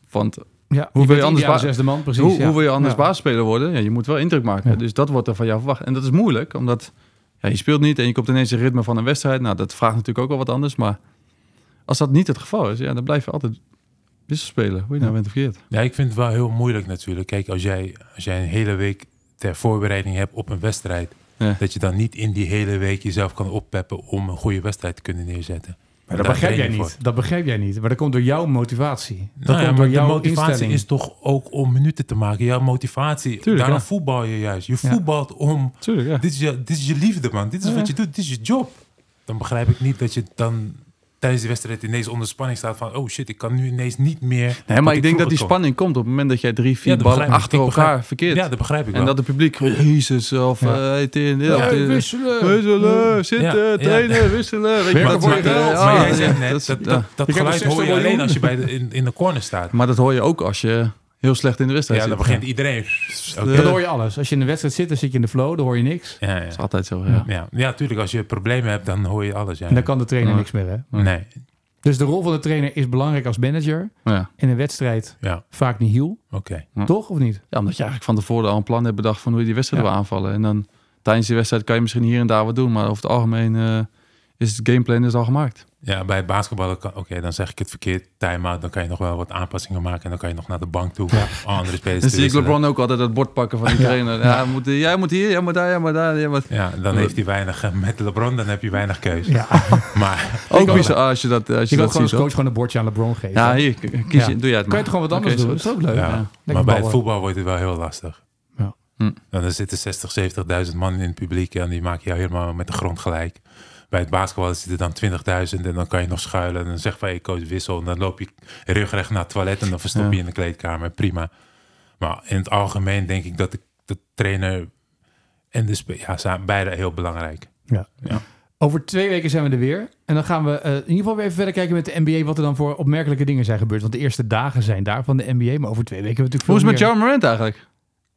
Want Ja, Hoe wil je anders zesde man, precies. hoe, wil je anders basisspeler worden? Ja, je moet wel indruk maken. Dus dat wordt er van jou verwacht. En dat is moeilijk, omdat ja, je speelt niet en je komt ineens in ritme van een wedstrijd. Nou, dat vraagt natuurlijk ook wel wat anders. Maar als dat niet het geval is, ja, dan blijf je altijd wisselspelen. Hoe je nou bent verkeerd. Ja, ik vind het wel heel moeilijk natuurlijk. Kijk, als jij, als jij een hele week ter voorbereiding hebt op een wedstrijd... Ja. dat je dan niet in die hele week jezelf kan oppeppen om een goede wedstrijd te kunnen neerzetten. Maar dat Daar begrijp jij niet. Dat begrijp jij niet. Maar dat komt door jouw motivatie. Dat Nou ja, komt maar door de jouw motivatie instelling. is toch ook om minuten te maken. Jouw motivatie, Tuurlijk, daarom ja. voetbal je juist. Je Ja. voetbalt om, Tuurlijk, ja. dit is, je, dit is je liefde man. Dit is Ja. wat je doet, dit is je job. Dan begrijp ik niet dat je dan tijdens de wedstrijd ineens onder spanning staat van... oh shit, ik kan nu ineens niet meer... Nee, maar ik denk dat die kon. spanning komt op het moment dat jij drie, vier Ja, dat ballen achter Ik elkaar begrijp- verkeert. Ja, dat begrijp ik en wel. dat de publiek, Jezus, of Ja. of tin- wisselen. wisselen, zitten, Ja, trainen, wisselen. Weet je wat? voor je geld. Ja, maar jij ja, zegt net, dat dat, dat, dat geluid hoor je 60 alleen als je bij de, in, in de corner staat. Maar dat hoor je ook als je heel slecht in de wedstrijd Ja, dan zit. begint iedereen... Dan hoor je alles. Als je in de wedstrijd zit, dan zit je in de flow. Dan hoor je niks. Ja, ja. Dat is altijd zo, ja. Ja, ja, tuurlijk. Als je problemen hebt, dan hoor je alles. Ja. En dan kan de trainer Ja. niks meer. Hè? Nee, Dus de rol van de trainer is belangrijk als manager. Ja. In een wedstrijd ja, vaak niet heel. oké. Ja. Toch of niet? ja, omdat je eigenlijk van tevoren al een plan hebt bedacht van hoe je die wedstrijd Ja. wil aanvallen. En dan tijdens die wedstrijd kan je misschien hier en daar wat doen. Maar over het algemeen eh, is het gameplan is al gemaakt. Ja, bij het basketballen, kan- oké, dan zeg ik het verkeerd. Time-out, dan kan je nog wel wat aanpassingen maken. En dan kan je nog naar de bank toe. Ja. Andere spelers Dan zie ik. LeBron ook altijd dat bord pakken van die trainer. Ja, moet, jij moet hier, jij moet daar, jij moet daar. Jij moet... Ja, dan heeft hij weinig... eh, Met LeBron, dan heb je weinig keuze. Ja. Maar Ook bizar als je dat, als je dat gewoon ziet. als hoor. coach gewoon een bordje aan LeBron geven. Ja, hier, kies je, Ja. doe jij het kan maar. je toch gewoon wat anders doen? Dat is ook leuk. Ja. Ja. Maar bij het voetbal wordt het wel heel lastig. Ja. Hm. Dan zitten 60, 70.000 man in het publiek en die maken jou helemaal met de grond gelijk. Bij het basketbal zitten dan 20.000 en dan kan je nog schuilen. En dan zeg van, hey coach, wissel. En dan loop je rugrecht naar het toilet en dan verstop je Ja. in de kleedkamer. Prima. Maar in het algemeen denk ik dat de, de trainer en de spe- ja, zijn beide heel belangrijk. Ja. Ja. Over twee weken zijn we er weer. En dan gaan we eh, in ieder geval weer even verder kijken met de NBA... wat er dan voor opmerkelijke dingen zijn gebeurd. Want de eerste dagen zijn daar van de NBA. Maar over twee weken hebben we natuurlijk Hoe is het met John Morant eigenlijk?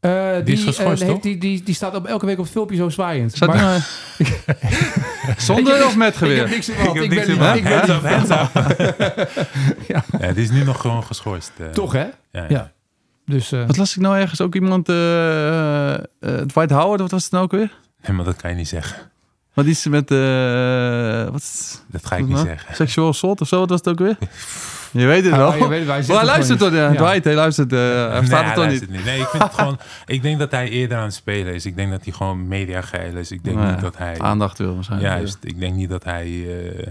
Meer. Eh, Die die, is geschorst, eh, heeft- die, die, die staat op elke week op het filmpje zo zwaaiend. Staat Maar- nou, zonder of met Ik heb geweer? niks in. Ik Ik, ben in Ik ben Ja, die is nu nog gewoon geschorst. eh. Toch, hè? Ja, ja. Ja. Dus eh, Wat las ik nou ergens? Ook iemand, eh eh, Dwight Howard, wat was het nou ook weer? Nee, maar dat kan je niet zeggen. Wat is met, eh wat is Dat ga ik niet nou? zeggen. Sexual assault of zo, wat was het ook weer? Je weet het wel. je weet het, hij Maar luistert toch, ja. niet. Ja. Dwight, hij luistert. eh, hij Nee, hij het toch niet. Nee, ik vind het gewoon. Ik denk dat hij eerder aan het spelen is. Ik denk dat hij gewoon media geil is. Ik denk ja, niet dat hij. Aandacht wil waarschijnlijk. Juist. Ik denk niet dat hij eh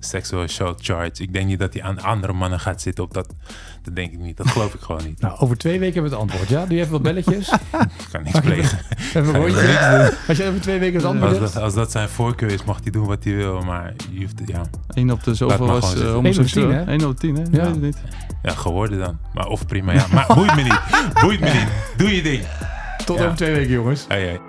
sexual assault charge. Ik denk niet dat hij aan andere mannen gaat zitten op dat. Dat denk ik niet. Dat geloof ik gewoon niet. Nou, over twee weken hebben we het antwoord. Ja, doe je even wat belletjes. Ik kan niks plegen. even een rondje. Als je over twee weken het antwoord Als hebt. dat, als dat zijn voorkeur is, mag hij doen wat hij wil. Maar je hoeft, ja, 1 op de zoveel was gewoon uh, zitten. homoseksueel. 1 op 10, hè? 1 op 10, hè? Ja. Ja. Weet het niet. ja, geworden dan. Maar of prima, ja. Maar boeit me niet. Boeit me niet. Doe je ding. Tot Ja. over twee weken, jongens. Hey, hey.